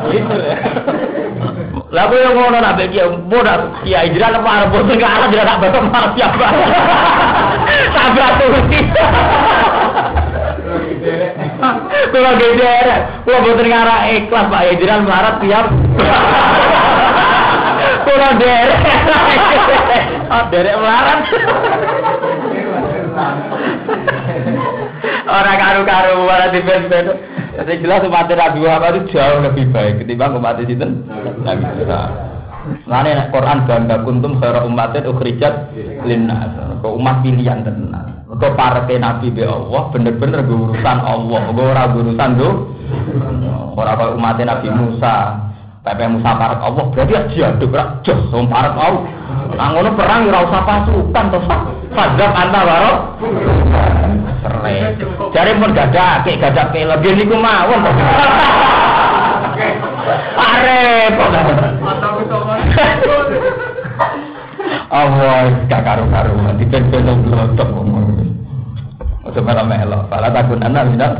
Gitu ya. Lah kowe ngono nak beki bodak kiai jiran apa arep boten ngarah jiran tak batok marah siapa. Tabrak turuti. Kalau geder, kalau boten ngarah ikhlas Pak Yajiran melarat tiap. Kalau derek, oh melarat. Orang karu-karu malah di bed Jadi jelas umat Nabi Muhammad itu jauh lebih baik ketimbang umat itu Nabi Muhammad. Lainnya Quran bangga kuntum khairu umatin linnas. Kau umat pilihan tenan. Para Nabi be Allah bener-bener urusan Allah. Ora urusan do. Ora kau umat Nabi Musa. Pepe Musa parat Allah berarti aja aduk rak jos wong parat Allah. Ngono perang ora usah pasukan to Fadzab anta waro. Sere. Jare pun gadak, gadak lagi niku mawon to. Arep. Allah gak karu-karu di ben-ben blotok ngomong. Ojo malah melok, pala takun anak minat.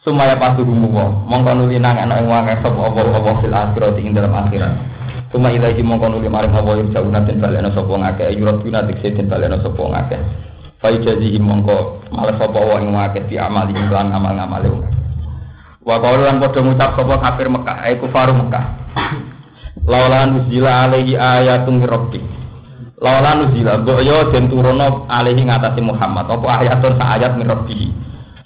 Sumaya pasti gumu wong, mongko nuli nang anak yang wangi sapa apa-apa fil akhirat ing dalam akhirat. Suma ilahi mongko nuli maring apa yang jauh natin balena sapa ngake, yurat guna dikse den balena sapa ngake. Fa jazihi mongko malah sapa wong ing ngake di amali ing amal-amale. Wa qalu lan padha ngucap sapa kafir Mekah, ai kufaru Mekah. Laula nuzila alaihi ayatun rabbi. Laula nuzila mbok yo den turono alaihi ngatasi Muhammad apa ayatun sa ayat min rabbi.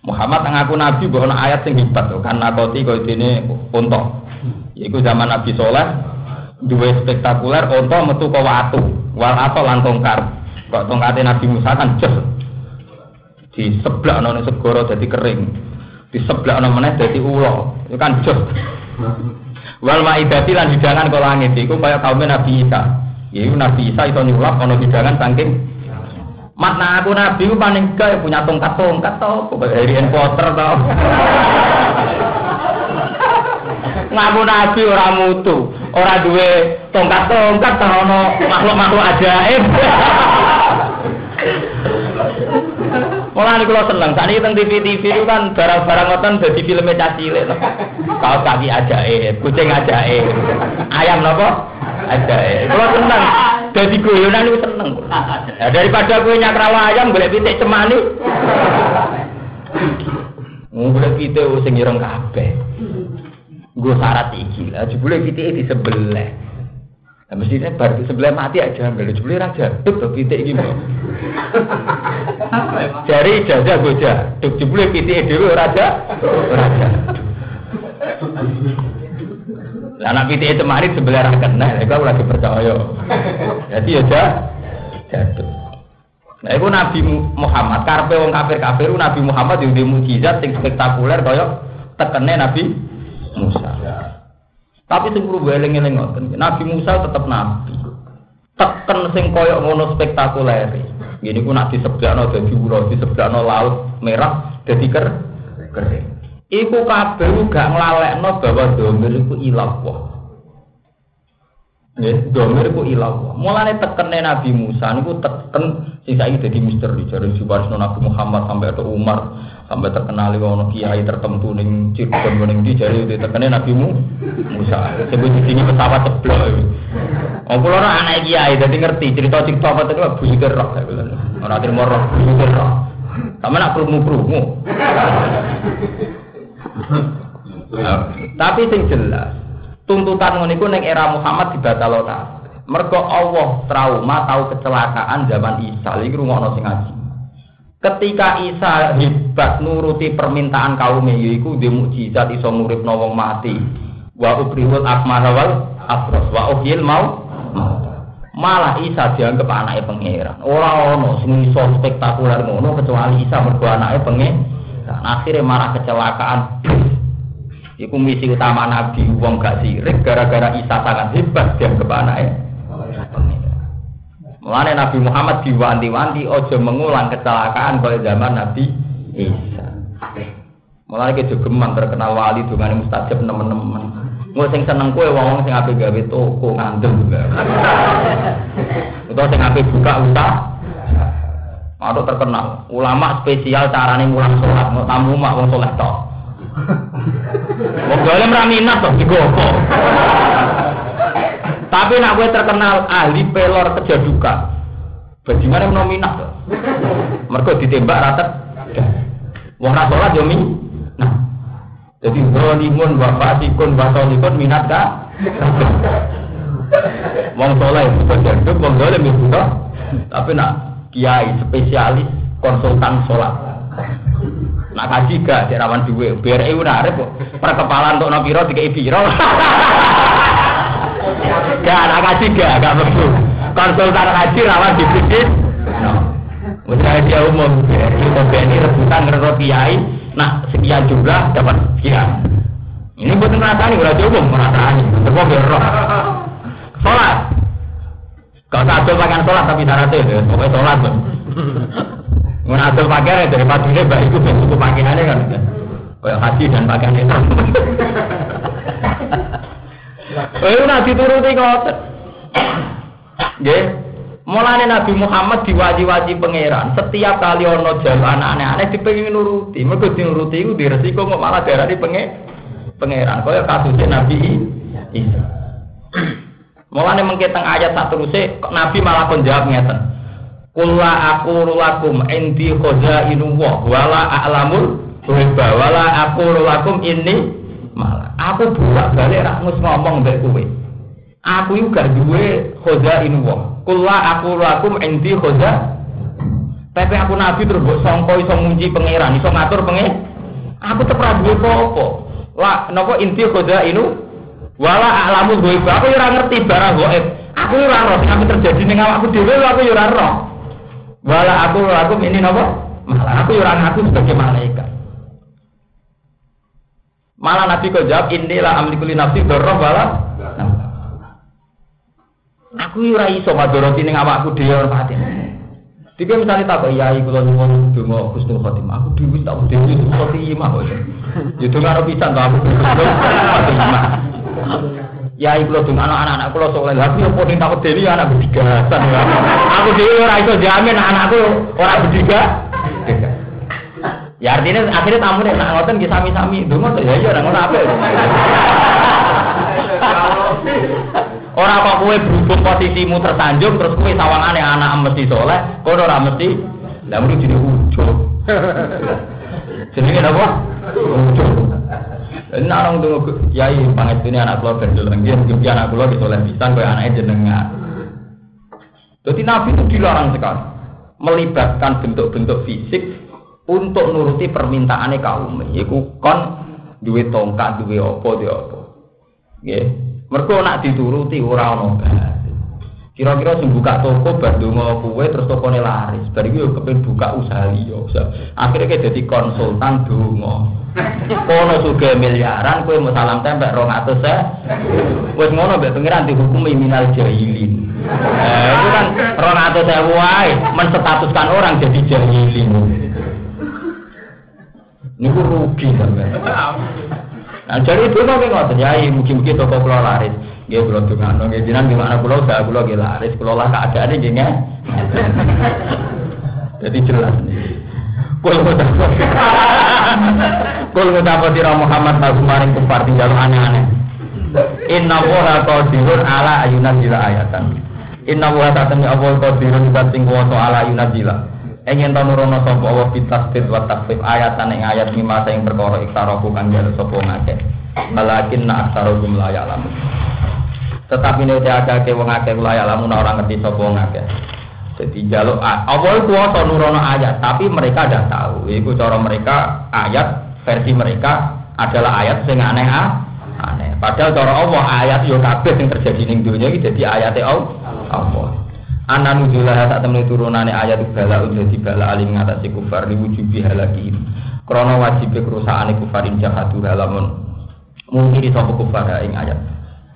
Muhammad ngaku nabi mbok ana ayat sing hebat kan nakoti koyo dene unta. Iku zaman Nabi Soleh duwe spektakuler unta metu ke watu, wal atau lan tongkar. Kok tongkate Nabi Musa kan jos di sebelah nang segoro jadi kering. Di sebelah nang meneh dadi ulo. Itu kan jos. Wal maidati lan hidangan ke langit iku kaya kaum Nabi Isa. Iku Nabi Isa itu nyulap ana hidangan saking Makna aku nabi ku paling gak punya tongkat-tongkat tau, Harry Potter tau. Ngaku nabi ora mutu, ora duwe tongkat-tongkat tau ono makhluk-makhluk ajaib. Malah ini kalau seneng, saat ini TV-TV itu kan barang-barang ngoten jadi filmnya cacilik. Kau kaki ajaib, kucing ajaib, ayam nopo ajaib. Kalau seneng, jadi guyonan itu seneng. Ya, daripada gue nyakrawa ayam, boleh pitik cemani. Boleh pitik sing ireng kabeh. Gue syarat iki lah, boleh pitik di sebelah. Nah, mestinya bar di sebelah mati aja, ambil jebule raja, tuh tuh pitik iki mau. Jari ijazah gue aja, tuh jebule pitik dhewe raja, raja. Lah anak pitik itu mari sebelah ra kena, kau lagi percaya. Jadi ya jatuh. Nah, itu Nabi Muhammad, karpe wong kafir-kafir, Nabi Muhammad yang mujizat yang spektakuler kaya tekene Nabi Musa. Tapi sing perlu eling-eling ngoten, Nabi Musa tetap nabi. Teken sing koyo ngono spektakuler. Gini ku nak disebutno dadi ura, disebutno laut merah dadi ker kering. Iku kabeh gak nglalekno bahwa domir iku ilah wah. Nggih, domir iku ilah wah. Mulane tekene Nabi Musa niku teken sing saiki dadi misteri jare Subarsno Nabi Muhammad sampai ada Umar sampai terkenal ono kiai tertentu ning Cirebon ning di jare tekene Nabi Musa. Sebut di sini pesawat ceblok. Oh kula ora anak kiai dadi ngerti cerita-cerita apa itu busiker roh. Ora terima roh, busiker roh. Sama nak krungu-krungu. Tapi sing jelas, tuntutan ngono iku ning era Muhammad dibatalo ta. Mergo Allah trauma tahu kecelakaan zaman Isa. Iki rungokno sing ngaji. Ketika Isa hebat nuruti permintaan kaumnya yaiku dia mukjizat iso nguripno wong mati. Wa ubrihul akmah wal afros wa uhyil mau malah Isa dianggap anaknya pangeran. Ora ono sing iso spektakuler ngono kecuali Isa mergo anaknya pangeran. Akhirnya malah kecelakaan. Iku misi utama Nabi wong gak sirik gara-gara Isa sangat hebat dianggap anaknya. Mulane Nabi Muhammad diwanti-wanti ojo mengulang kecelakaan pada zaman Nabi Isa. Mulane ke jogeman terkenal wali dungane mustajab teman-teman. Gue sing seneng kue wong sing ape gawe toko juga. Itu sing ape buka usaha. Atau terkenal ulama spesial carane mulang sholat mau tamu mak wong sholat tok. Wong golem ra minat tok. Tapi nak gue terkenal ahli pelor kejaduka. Bagaimana tuh? Mereka ditembak rata. Wong ra sholat Nah, jadi zalimun wa fasikun wa solikun minat ka? Wong soleh itu jaduk, wong zalim itu Tapi nak kiai spesialis konsultan sholat. Nak kaji gak di rawan duwe, biar ibu narik kok. Perkepalan untuk nopiro tiga ibiro. Gak nak kaji gak, gak begitu. Konsultan kaji rawan dibikin. Misalnya dia umum, itu ini rebutan ngerti kiai, Nah, sekian jumlah dapat sekian. Ini buat merasani, udah cukup merasani. Biar roh. Sholat. Kalau satu pakaian sholat tapi syaratnya ya, pokoknya sholat. Mengatur pakaian dari padunya baik itu bentuk pakaiannya kan. Kayak haji dan pakaian itu. Eh, nanti turuti kok. Nggih, Mulane Nabi Muhammad diwaji-waji pangeran. Setiap kali ono jalu anak aneh-aneh dipengin nuruti. Mergo dinuruti iku diresiko kok malah darani penge pangeran. Kaya kasusnya Nabi Isa. Mulane mengke teng ayat sak teruse Nabi malah kon jawab ngeten. Kula aku lakum indi khazainu wa wala a'lamul ghaiba wala aku lakum ini malah aku bolak balik ra ngomong mbek kowe. Aku iku gak duwe khazainu wa Kula aku lakum enti khoza. Tapi aku nabi terus mbok sangka iso muji pangeran, iso ngatur pengen. Aku tetep ra duwe apa-apa. Lah napa inti khoza inu wala alamu gue aku ora ngerti barang gaib. Aku ora roh sing terjadi ning awakku dhewe aku ora roh. Wala aku lakum ini napa? Malah aku ora ngaku sebagai malaikat. Malah Nabi kok jawab inilah amlikuli nafsi dorong wala. Nah, Aku ora iso madoroti ning awakku dhewe ora pati. Dike misale tak kok yai kula nyuwun donga Husnul Khotimah. Aku dhewe tak dhewe Husnul Khotimah kok. Ya donga pisan to aku Husnul Khotimah. Yai kula donga anak-anak kula soleh. Lah aku opo ning tak dhewe anak bedigasan. Aku dhewe ora iso jamin anakku ora bediga. Ya artinya akhirnya tamu nih nak ngoten sami-sami donga to ya ya ora ngono apa. Ora kok kowe berhubung posisimu tersanjung terus kowe sawangane anak mesti soleh, kono ora mesti. Lah mesti jenenge ujug. Jenenge apa? Ujug. Ini orang tuh kiai pangestune anak kula ben dolan nggih mungkin anak kula bisa oleh pisan koyo anake jenengan. Jadi Nabi itu dilarang sekali melibatkan bentuk-bentuk fisik untuk nuruti permintaannya kaum. Iku kon duwe tongkat, duwe apa, duwe apa. Nggih. Mereka nak dituruti ora ono Kira-kira sing buka toko bantu mau kue terus tokone laris. Bari yo kepen buka usaha liya. Akhirnya kayak jadi konsultan donga. Kono juga miliaran kue mau salam rong atus ya. Wes ngono mbek pengiran dihukumi minal jahilin. Eh, itu kan rong atus ya wae menstatuskan orang jadi jahilin. Ini rugi sampai. Nah, jadi itu kok ngoten ya, mungkin-mungkin toko kula laris. Nggih kula dongano nggih jenengan gimana kula usaha kula nggih laris, kula lah keadaane nggih nggih. Jadi jelas nih. Kul ngucap Kul ngucap tira Muhammad lagu maring kufar tinggal aneh-aneh. Inna woha qadirun ala ayunan jila ayatan. Inna woha tatami Allah qadirun zat sing kuwasa ala ayunan jila. Engin ta nurono sapa wa fitasbit wa takfif ayatan ing ayat lima sing perkara iktaroku kang jaluk sapa ngakeh. Walakin na aksarohum la ya'lamun. Tetapi ini ada ke wong kula ya lamun orang ngerti sapa wong akeh. Jadi jaluk itu kuasa nurono ayat, tapi mereka tidak tahu. Itu cara mereka ayat versi mereka adalah ayat sing aneh aneh. Padahal cara Allah ayat yo kabeh sing terjadi ning dunia iki dadi ayate Allah. Ana nujulah sak temene turunane ayat bala dadi bala alim ngatasi kufar diwujubi halaki. Krana wajib kerusakane kufarin jahadu halamun. Mungkin sapa kufar ing ayat.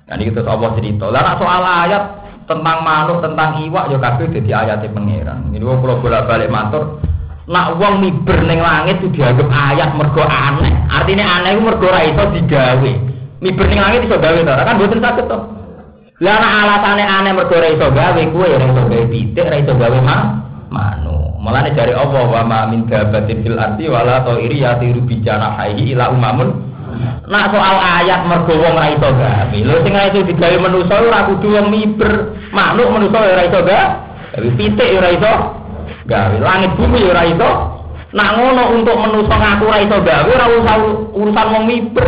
Nah ini terus cerita. Lah soal ayat tentang manuk, tentang iwak ya kabeh dadi ayate pangeran. Ini wong kula bolak-balik matur, nak wong miber ning langit itu dianggap ayat mergo aneh. Artinya aneh itu mergo ora iso digawe. Miber ning langit iso gawe kan mboten saged to. Lah nek alasane aneh mergo ora iso gawe, kuwe ora iso gawe pitik, ora iso gawe mah manu. Mulane dari Allah wa ma min dabatin fil ardi wala ta'iri yatiru bi janahihi ila umamun Nak soal ayat mergo wong ora iso gawe. Lho sing ora iso digawe manusa ora kudu wong miber. Makhluk manusa ora iso gawe. Pitik ora iso gawe. Langit bumi ora iso. Nak ngono untuk manusa ngaku ora iso gawe ora usah urusan wong miber.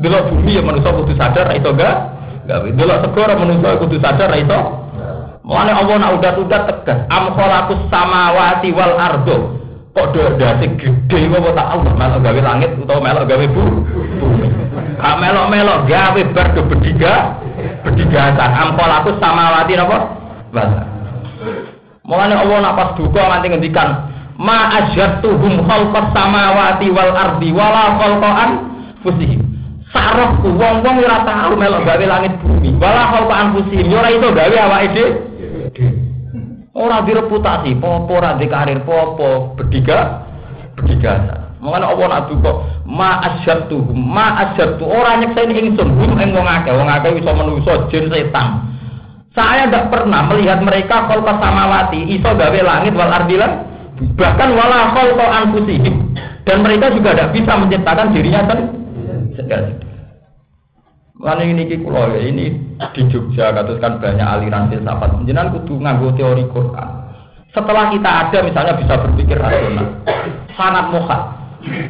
Delok bumi ya manusa kudu sadar ora iso gawe. Gawe. Delok segara manusa kudu sadar iso. Mulane Allah nak udah-udah tegas. Am khalaqus samawati wal ardo kok dasi gede kok tak Allah melok gawe langit utawa melok gawe bu bumi gak melok melok gawe bar do bediga ampol aku sama wati napa bahasa mulane Allah nak pas duka nganti ngendikan ma ajatuhum khalqas samawati wal ardi wala khalqan fusihim sarafku wong-wong ora tau melok gawe langit bumi. Wala khalqan fusihim ora iso gawe awake dhewe. Orang direputasi, popo, ora karir popo, berdiga, berdiga. Mengenai Allah nak kok ma tuh, ma tuh orang nyeksain ingsun, hum ing wong akeh, wong akeh iso manusa jin setan. Saya tidak pernah melihat mereka kalau samawati iso gawe langit wal ardilan bahkan wala khalqa anfusihim. Dan mereka juga tidak bisa menciptakan dirinya sendiri. Mana ini kulo ya ini di Jogja kan banyak aliran filsafat. Jenengan kudu nganggo teori Quran. Setelah kita ada misalnya bisa berpikir rasional, sangat muhat.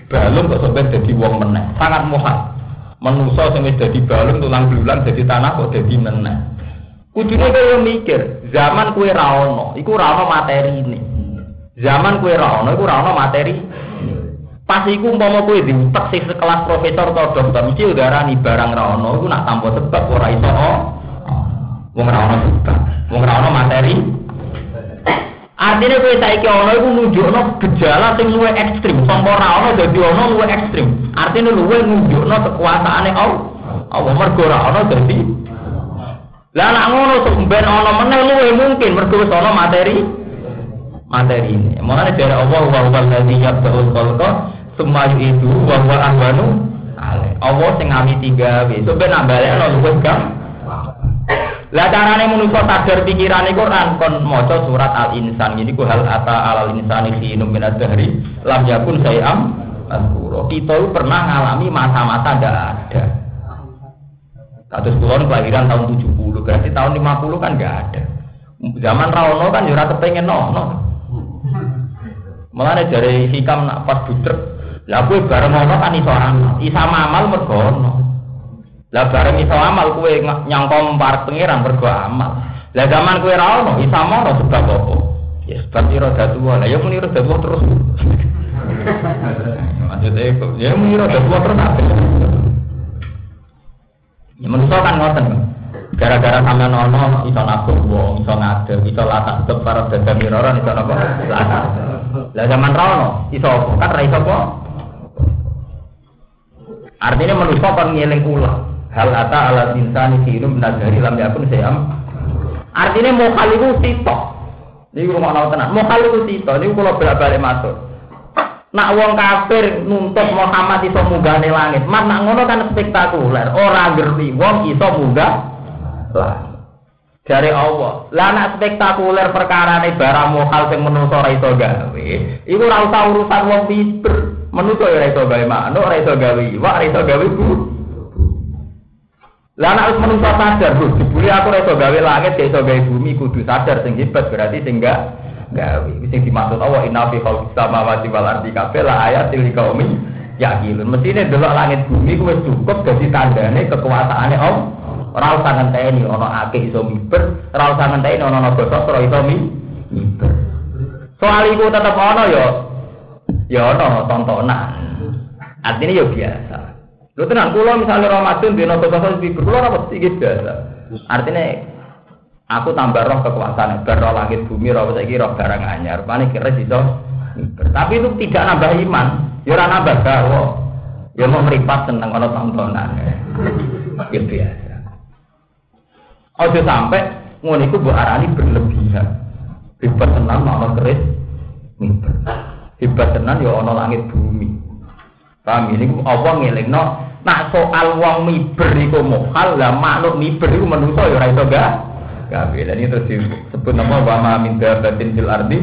Balung kok sampai jadi wong meneh, sangat muhat. Menusa sing wis dadi balung tulang belulang jadi tanah kok jadi meneh. Kudune kaya mikir, zaman kue ra ono, iku ra materi ini. Zaman kue ra ono, iku ra materi Pas iku umpama kowe diutek sing sekelas profesor atau dokter mesti udarani barang ra ono iku nak tanpa sebab ora iso wong ra ono sebab, wong ra ono materi. Artinya kowe saiki ono iku nunjukno gejala sing luwih ekstrim, sangka ra ono dadi ono luwih ekstrim. Artinya luwih nunjukno kekuasaane Allah. Allah mergo ra ono dadi Lah nak ngono ben ono meneh luwih mungkin mergo wis materi materi ini. Mulane dari Allah wa huwa allazi yabda'ul khalqa Suma itu bahwa ahwanu Allah sing ngami tiga we. So ben nambale ana luwih gam. Lah carane manusa sadar pikirane Quran kon maca surat Al-Insan ini ku hal ata alal insani khinum min ad-dahri lam yakun sayam azkura. Kita pernah ngalami masa-masa ndak ada. Kados kula kelahiran tahun 70, berarti tahun 50 kan nggak ada. Zaman Rawono kan jurah kepengen no, no. Malah dari hikam nak pas budrek lah kowe bareng ono kan iso amal. Isa amal mergo ono. Lah bareng iso amal kowe nyangka parek pangeran mergo amal. Lah zaman kowe ra ono, isa ono sebab apa? Ya sebab ira tua. Lah ya muni ira tua terus. Maksudnya ya muni ira tua terus apa? Ya manusia kan ngoten. Gara-gara sama nono iso nabung wong, iso ngadeg, iso latah sebab para dagang miroran iso napa? Latah. Lah zaman rono iso kan ra iso? Artinya manusia kan ngeling ulah. Hal ata ala insani hirum dari lam yakun sayam. Artinya mau kali itu sitok. Ini rumah tenan. Mau kali itu sitok. Ini kalau balik masuk. Nak wong kafir nuntut Muhammad iso munggane langit. Mas nak ngono kan spektakuler. Ora ngerti wong iso munggah lah. Dari Allah. Lah nak spektakuler perkara ini barang mokal sing menungso ora iso gawe. Iku ora usah urusan wong pinter. Menuso ya iso gawe manuk, ora iso gawe iwak, ora iso gawe bu. Lah nek wis menungso sadar, Bu, dibuli aku ora iso gawe langit, gak iso gawe bumi, kudu sadar sing hebat berarti sing enggak gawe. Sing dimaksud Allah inna fi khalqis samawati wal ardi kabeh la ayatil liqaumi yaqilun. Mestine delok langit bumi kuwi cukup dadi tandane kekuasaane Allah. Ora usah ngenteni ana akeh iso miber, ora usah ngenteni ana naga sastra iso mi- miber. Soal iku tetep ana ya ya ana tontonan. Artinya ya biasa. Lho tenan kula misalnya Ramadan dina sastra miber, kula mesti iki biasa. Artinya aku tambah roh kekuasaan, bar roh langit bumi, roh saiki roh barang anyar. Pane kira iso. Tapi itu tidak nambah iman, ya ora nambah gawa. Ya mau meripat seneng ana tontonan. Ya biasa. Ojo sampai ngono iku mbok berlebihan. Hebat tenan ana keris miber. Hebat tenan ya ana langit bumi. Paham ini apa ngelingno nak soal wong miber iku mohal lah makhluk miber iku menungso ya ora iso gak gawe. Lan terus disebut nama wa ma min dabatin fil ardi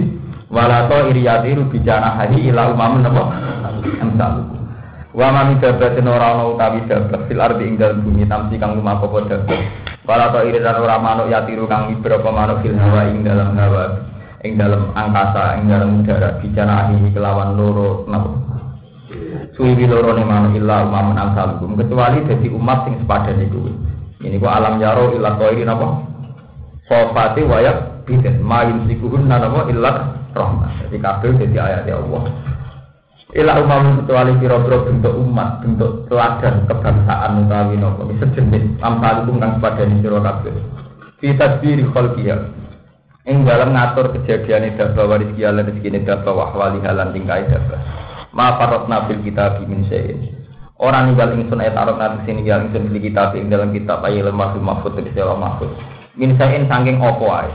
wala ta iriyatiru bijana hadi ila umamun apa amsal. Wa ma min dabatin ora ana utawi dabat fil ardi ing dalem bumi tamsi kang lumaku apa dabat. Wala ta iridan ora manuk yatiru kang miber apa manuk fil hawa ing dalam hawa ing dalam angkasa ing dalam udara bijana hadi kelawan loro napa suwi loro ne manuk illa umamun amsalukum kecuali dadi umat sing sepadan iku. Ini ku alam yaro illa qairi napa? Sofati wayak biden mayum sikuhun napa illa rahmat. Jadi kabeh dadi ayat Allah. Ila umam kecuali kira-kira bentuk umat, bentuk teladan kebangsaan utawi napa sejenis amsalukum kang sepadan sira kabeh. Fi tadbiri khalqiha. Ing dalam ngatur kejadian dabah waris kialan rezeki dabah wahwali halan tingkai dabah. Ma farotna fil kitab min syai'in. Orang ninggal ingsun ayat arab nanti sini ninggal ingsun fil kitab ing dalam kitab ayat lemah mahfud sewa mahfud. Min syai'in sangking opo ae.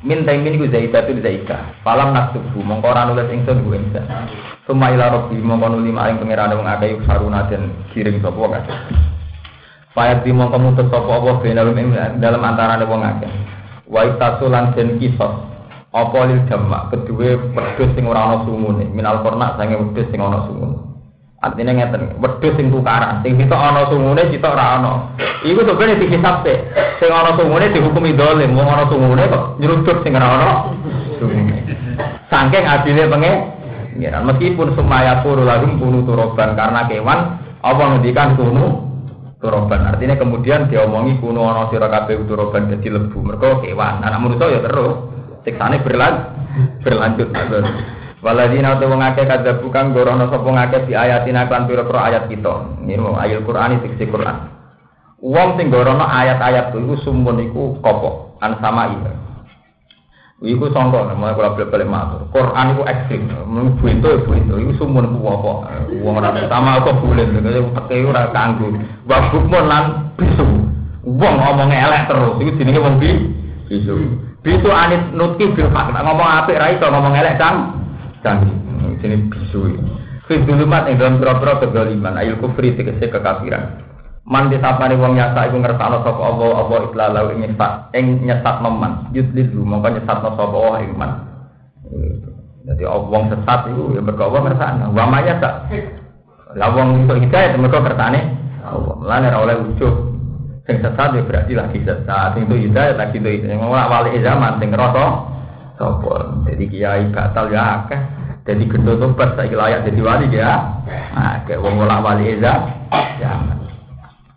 Min taimin ku zaidatu zaika. Falam naktubu mongko ora nulis ingsun ku ingsun. Suma ila rabbi mongko nuli maring pangeran akeh yuk saruna den giring sapa kabeh. Fayat di mongko mutus sapa apa dalam antarane wong akeh. Wa itasulan den kisos apa lil jamak kedua wedhus sing ora ana sumune. Minal kornak sange wedhus sing ana sumune. Artinya ngeten wedhus sing tukaran. Sing sitok ana sumune sitok ora ana. Iku sebenarnya dikisap sih sing ana sumune dihukumi dolim. Wong ana sumune kok nyeruduk sing ora ana sumune. Saking adile penge pengiran meskipun semaya puru lagum kunu turoban karena kewan apa ngendikan kunu turoban artinya kemudian diomongi kuno ana sira kabeh turoban dadi lebu mergo kewan anak manusa ya terus siksane berlan berlanjut terus Waladina utu wong akeh kadhabu kang gorono sapa ngakeh di ayatina kan pira-pira ayat kita. Ini mau ayat Quran iki Quran. Wong sing gorono ayat-ayat iku sumun iku kopo an sama iya. Iku sangka namanya kalau balik-balik matur. Quran iku ekstrim. Mun buento buento iku sumun ku apa? Wong ora utama apa bulen kaya peke ora kanggo. Wa bukmun lan bisu. Wong ngomong elek terus iku jenenge wong bi bisu. Bisu anit nutki bil. Nek ngomong apik ra iso ngomong elek cang. Cang. Jenenge bisu. Fi dulumat ing dalam pira-pira kedzaliman, ayul kufri tegese kekafiran. Man disapane wong nyasa iku ngersakno sapa Allah apa iklalau ing nyesat ing nyesat meman. Yudlilu mongko nyesatno sapa Allah ing man. Jadi wong sesat iku ya mergo Allah ngersakno. Wa maya sak. Lah wong iso hidayah mergo kersane Allah. Mulane ora oleh ujug. Sing sesat ya berarti lagi sesat. Sing itu hidayah lagi itu hidayah. Ngomong wali zaman sing ngerasa sapa. Jadi kiai batal ya akeh. Jadi gendut tobat saiki layak jadi wali ya. Nah, kayak wong ora wali zaman.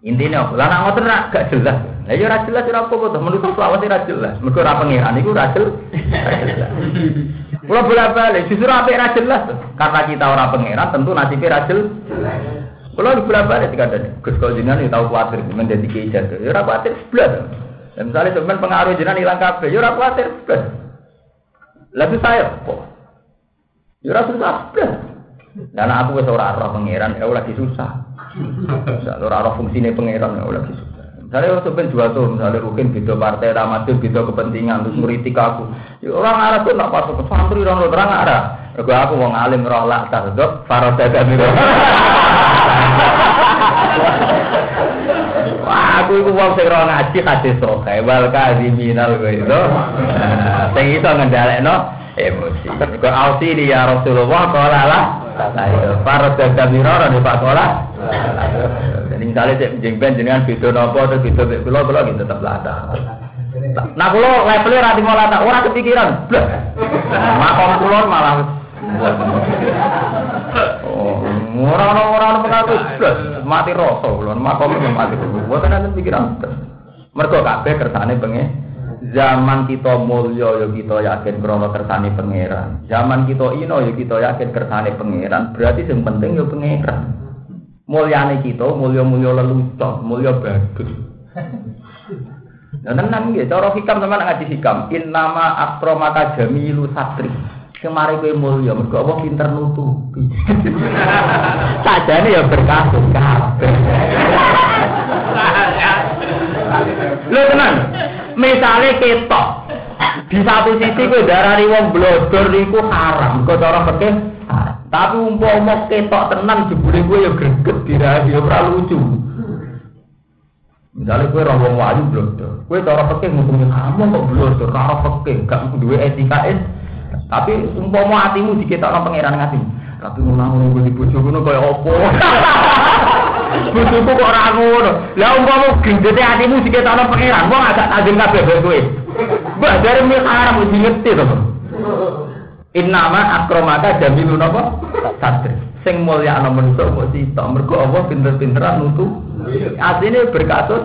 Intinya, lah nak ngoten gak jelas. Lah ya ora jelas ora apa-apa to, menurut selawat ora jelas. Mergo ora pangeran iku ora jelas. Kula bolak-balik, justru apik ora jelas. Karena kita ora pangeran, tentu nasibnya ora jelas. Kula bolak-balik dikandani, Gus kok jenengan ya tau kuwatir menjadi kiai jatuh. Ya ora kuwatir blas. Dan misalnya sebenarnya pengaruh jenengan hilang kabeh, ya ora kuwatir blas. Lah saya apa? Ya ora susah blas. Dan aku wis ora roh pangeran, ya lagi susah. Ora roh fungsine pangeran ya lagi susah. Misalnya waktu ben jual tuh, misalnya Rukin beda partai, Ramadhan beda kepentingan, terus ngeritik aku. Ya, orang Arab tuh pasuk ke santri, orang terang Arab. Aku aku mau ngalim roh lah, tardok, faroda dan Wah, aku itu sing roh ngaji kasih soke, wal kadiminal gue itu. Sing iso ngendalekno emosi. Kau ausi dia Rasulullah kala lah. Faroda dan mirara di Pak Kola. Jadi misalnya cek jengben jenengan video nopo terus video kula kula gitu tetap lata. Nah kula levelnya rati mau lata, ora kepikiran. Makom kula malah Oh, ora ora ora pengaruh. Mati rasa kula, makom mati kula. Boten ada pikiran. Mergo kabeh kersane pengen Zaman kita mulya ya kita yakin krana kersane pangeran. Zaman kita ino ya kita yakin kersane pangeran. Berarti yang penting ya pangeran. Mulyane kita mulya-mulya lelucon, mulya bagus. Nah, tenan nggih, cara hikam teman ngaji hikam. In nama akromaka jamilu satri. Kemari kowe mulya, mergo apa pinter nutupi. Sajane ya berkasus kabeh. Lho tenan. Misale ketok. Di satu sisi kowe darani wong blodor iku haram, kok cara fikih. Tapi umpama ketok tenan jebule kowe ya greget dirahi ya ora lucu. Misalnya kue roh wong wayu blodor, kue cara fikih ngomongin kamu kok blodor, cara fikih gak duwe etika. Tapi umpama hatimu diketokno pangeran ngati. Tapi ngono ngono di bojo ngono apa? Bojoku kok ora ngono. Lah umpama gendete hatimu diketokno pangeran, wong agak tajam kabeh kowe kowe. Mbah dari mil haram mesti ngerti to. Innama akromaka jamilun apa? Satri. Sing mulya ana manusa mok sita. Mergo apa pinter-pinteran nutu. Asline berkasus.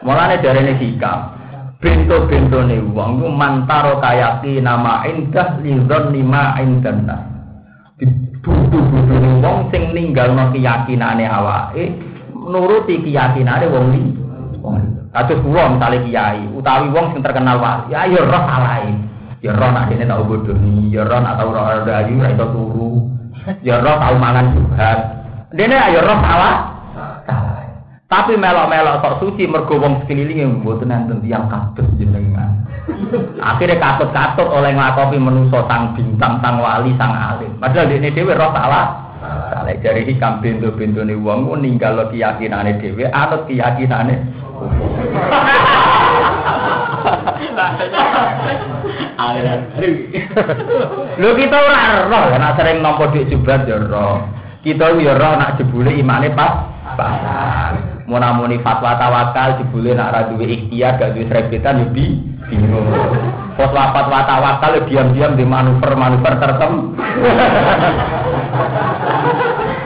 Mulane darene hikam. Bento-bentone wong ku mantaro kayaki nama indah lidzon lima indana. Budu-budune wong sing ninggalno keyakinane awake nuruti keyakinane wong li. Wong li. Kados kula misale kiai utawi wong sing terkenal wali, ya ya roh salahe. Ya roh nak dene tau bodoni, ya roh nak tau roh ayu ra turu. Ya roh tau mangan juhat. Dene ya roh. Salah. Tapi melok-melok sok suci mergo wong sekelilinge mboten enten tiyang kados jenengan. Akhirnya katut-katut oleh nglakopi menusa sang bintang, sang wali, sang alim. Padahal dene dhewe roh salah. Salah dari hikam pintu-pintune wong ku ninggal keyakinane dhewe, anut keyakinane. Lho kita ora roh, nek sering nampa dhuwit jubrat ya roh. Kita ya roh nak jebule imane pas pasar. Munamuni fatwa tawakal jebule nak ra duwe ikhtiar gak duwe srebetan yo bi bingung. Fatwa fatwa tawakal yo diam-diam di manuver-manuver tertentu.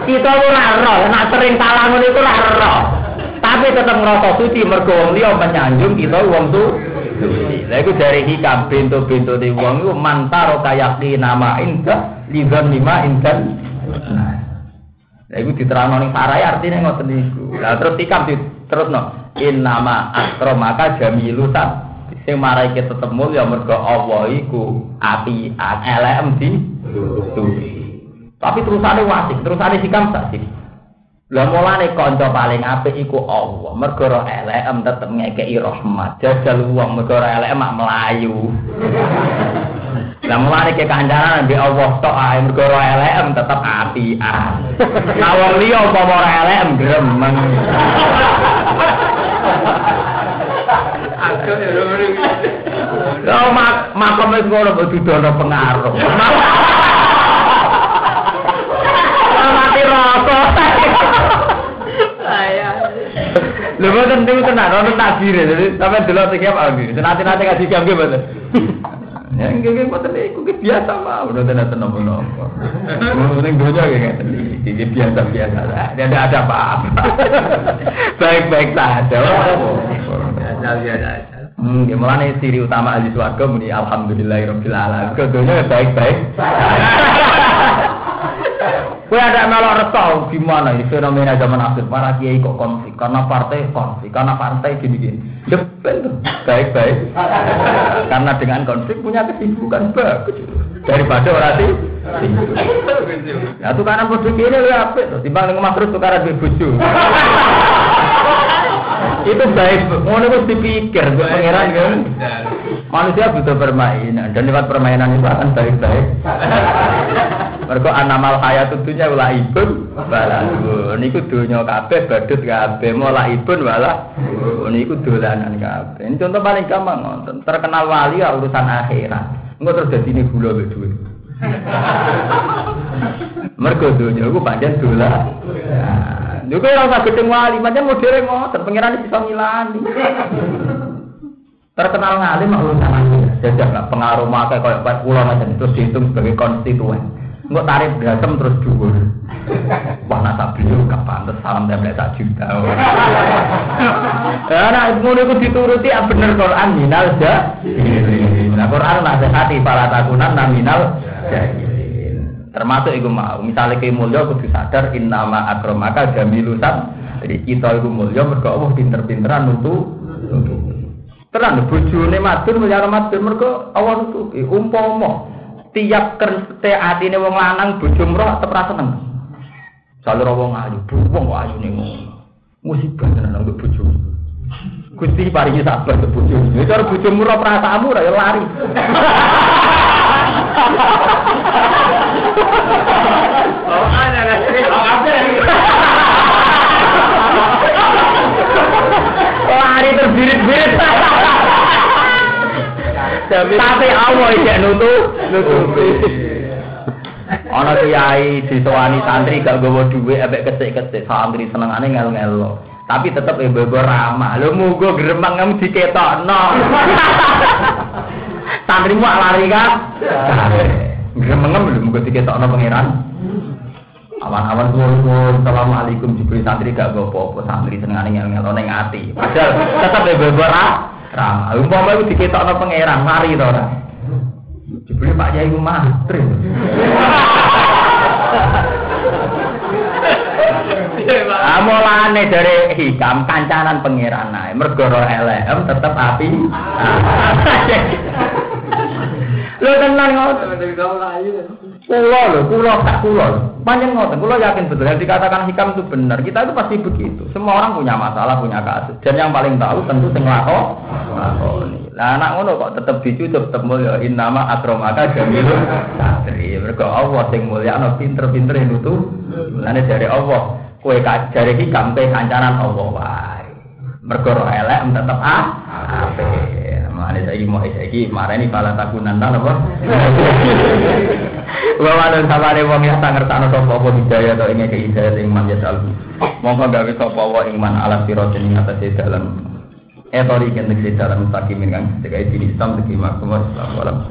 Kita ora roh, nak sering salah ngono iku ora. Tapi tetap ngerasa suci mergo wong liya menyanjung kita wong tu. Lah iku dari hikam pintu-pintu di wong iku mantaro kayaki nama indah lidzan lima indan. Nah, Lah iku diterangno ning sarai artine ngoten niku. Lah terus hikam diterusno in nama akromaka jamilu tat sing marai kita tetep mulya mergo Allah iku api elem di Tapi terusane wasik, terusane hikam sih. Lah mulane kanca paling apik iku Allah. Mergo ora elek tetep ngekeki rahmat. Jajal wong mergo ora elek mak melayu. Lah mulane ke kancanan mbek Allah tok ae mergo ora elek tetep apian. Lah wong liya umpama ora elek gremeng. Aku ya Lah mak makom wis ngono kok didono pengaruh. Mati rasa. Lho boten niku tenan ono takdir. Jadi sampeyan delok iki apa iki? Senate-nate ngaji jam nggih boten. Ya nggih nggih boten iku ki biasa mah udah tenan tenan napa. Ning donya nggih ngeten iki biasa biasa. Tidak ada apa-apa. Baik-baik saja. Biasa biasa. Hmm, mulane ciri utama ahli swarga muni alhamdulillahirabbil alamin. Kedonya baik-baik. Kue ada melok reto gimana ini fenomena zaman akhir para kiai kok konflik karena partai konflik karena partai gini-gini. Ya betul, baik-baik. karena dengan konflik punya kesibukan bagus daripada orang sih. Ya tukaran bodoh ini lu apa? Timbang ngomong terus tukaran duit bojo. itu baik, mau nih dipikir, gue pangeran kan. Manusia butuh permainan dan lewat permainan itu akan baik-baik. Mergo anamal hayat dunya wala ibun wala niku donya kabeh badut kabeh mola ibun wala niku dolanan kabeh. Ini contoh paling gampang. Terkenal wali ya urusan akhirat. Engko terus ini gula mbek dhuwit. Mergo donya iku pancen dolan. Niku ora usah gedeng wali, pancen modere ngoten, pangeran bisa ngilani. Terkenal ngalim urusan akhirat. Jajak pengaruh maka kayak 40 macam terus dihitung sebagai konstituen. Enggak tarik dasem terus dhuwur. Wah nasa beliau gak pantes salam template sak juta. Ya nah ngono iku dituruti ya bener Quran minal ja. Nah Quran nak hati para takunan nominal jahilin. Termasuk iku mau misalnya ke mulya kudu sadar innama akramaka jamilusan. Jadi kita iku mulya mergo Allah pinter-pinteran nutu Terang bojone matur mulyane matur mergo Allah nutupi umpama tiap kerte atine wong lanang bojo mroh tetep ra seneng. Jalur wong ayu, wong ayu ning. Musibah tenan untuk bojo. Gusti paringi sabar untuk bojo. Ya cara bojo murah perasaanmu ra ya lari. Oh, Lari terbirit-birit. Tapi Allah iki nutup, nutupi. Ana kiai disowani santri gak gawa dhuwit ambek kecik-kecik santri senengane ngel-ngelo. Tapi tetep ibu-ibu ramah. Lho mugo gremeng ngem diketokno. Santri mu lari kan? Gremeng lho mugo diketokno pangeran. Awan-awan suwun Assalamualaikum diberi santri gak gawa apa-apa santri senengane ngel-ngelo ning ati. Padahal tetep ibu-ibu ramah. Umpama iku diketokno pangeran mari to ora. Dibeli Pak Yai ku mantri. Amolane dari hikam kancanan pangeran nae mergo ro elem tetep api. Lho tenan ngoten. Kulo lho, kulo tak kulo. Panjang ngoten, kulo yakin betul yang dikatakan hikam itu benar. Kita itu pasti begitu. Semua orang punya masalah, punya kasus. Dan yang paling tahu tentu sing lako. Lah anak ngono kok tetep dicucup tetep mulya innama akramaka jamilun satri. Mergo Allah sing mulya ana pinter-pinter nutu. Lane dari Allah, kowe jare hikam kowe kancanan Allah wae. Mergo elek tetep ah. Mane saiki mau saiki marani pala takunan ta apa? Wa ana sabare wong ya tak ngertakno sapa apa hidayah to ing hidayah ing man yasal. Monggo gawe sapa wa ing man ala siratin ing atase dalam Etori kentek dalam takimin kan, sekai Islam, sekai maksumah, Assalamualaikum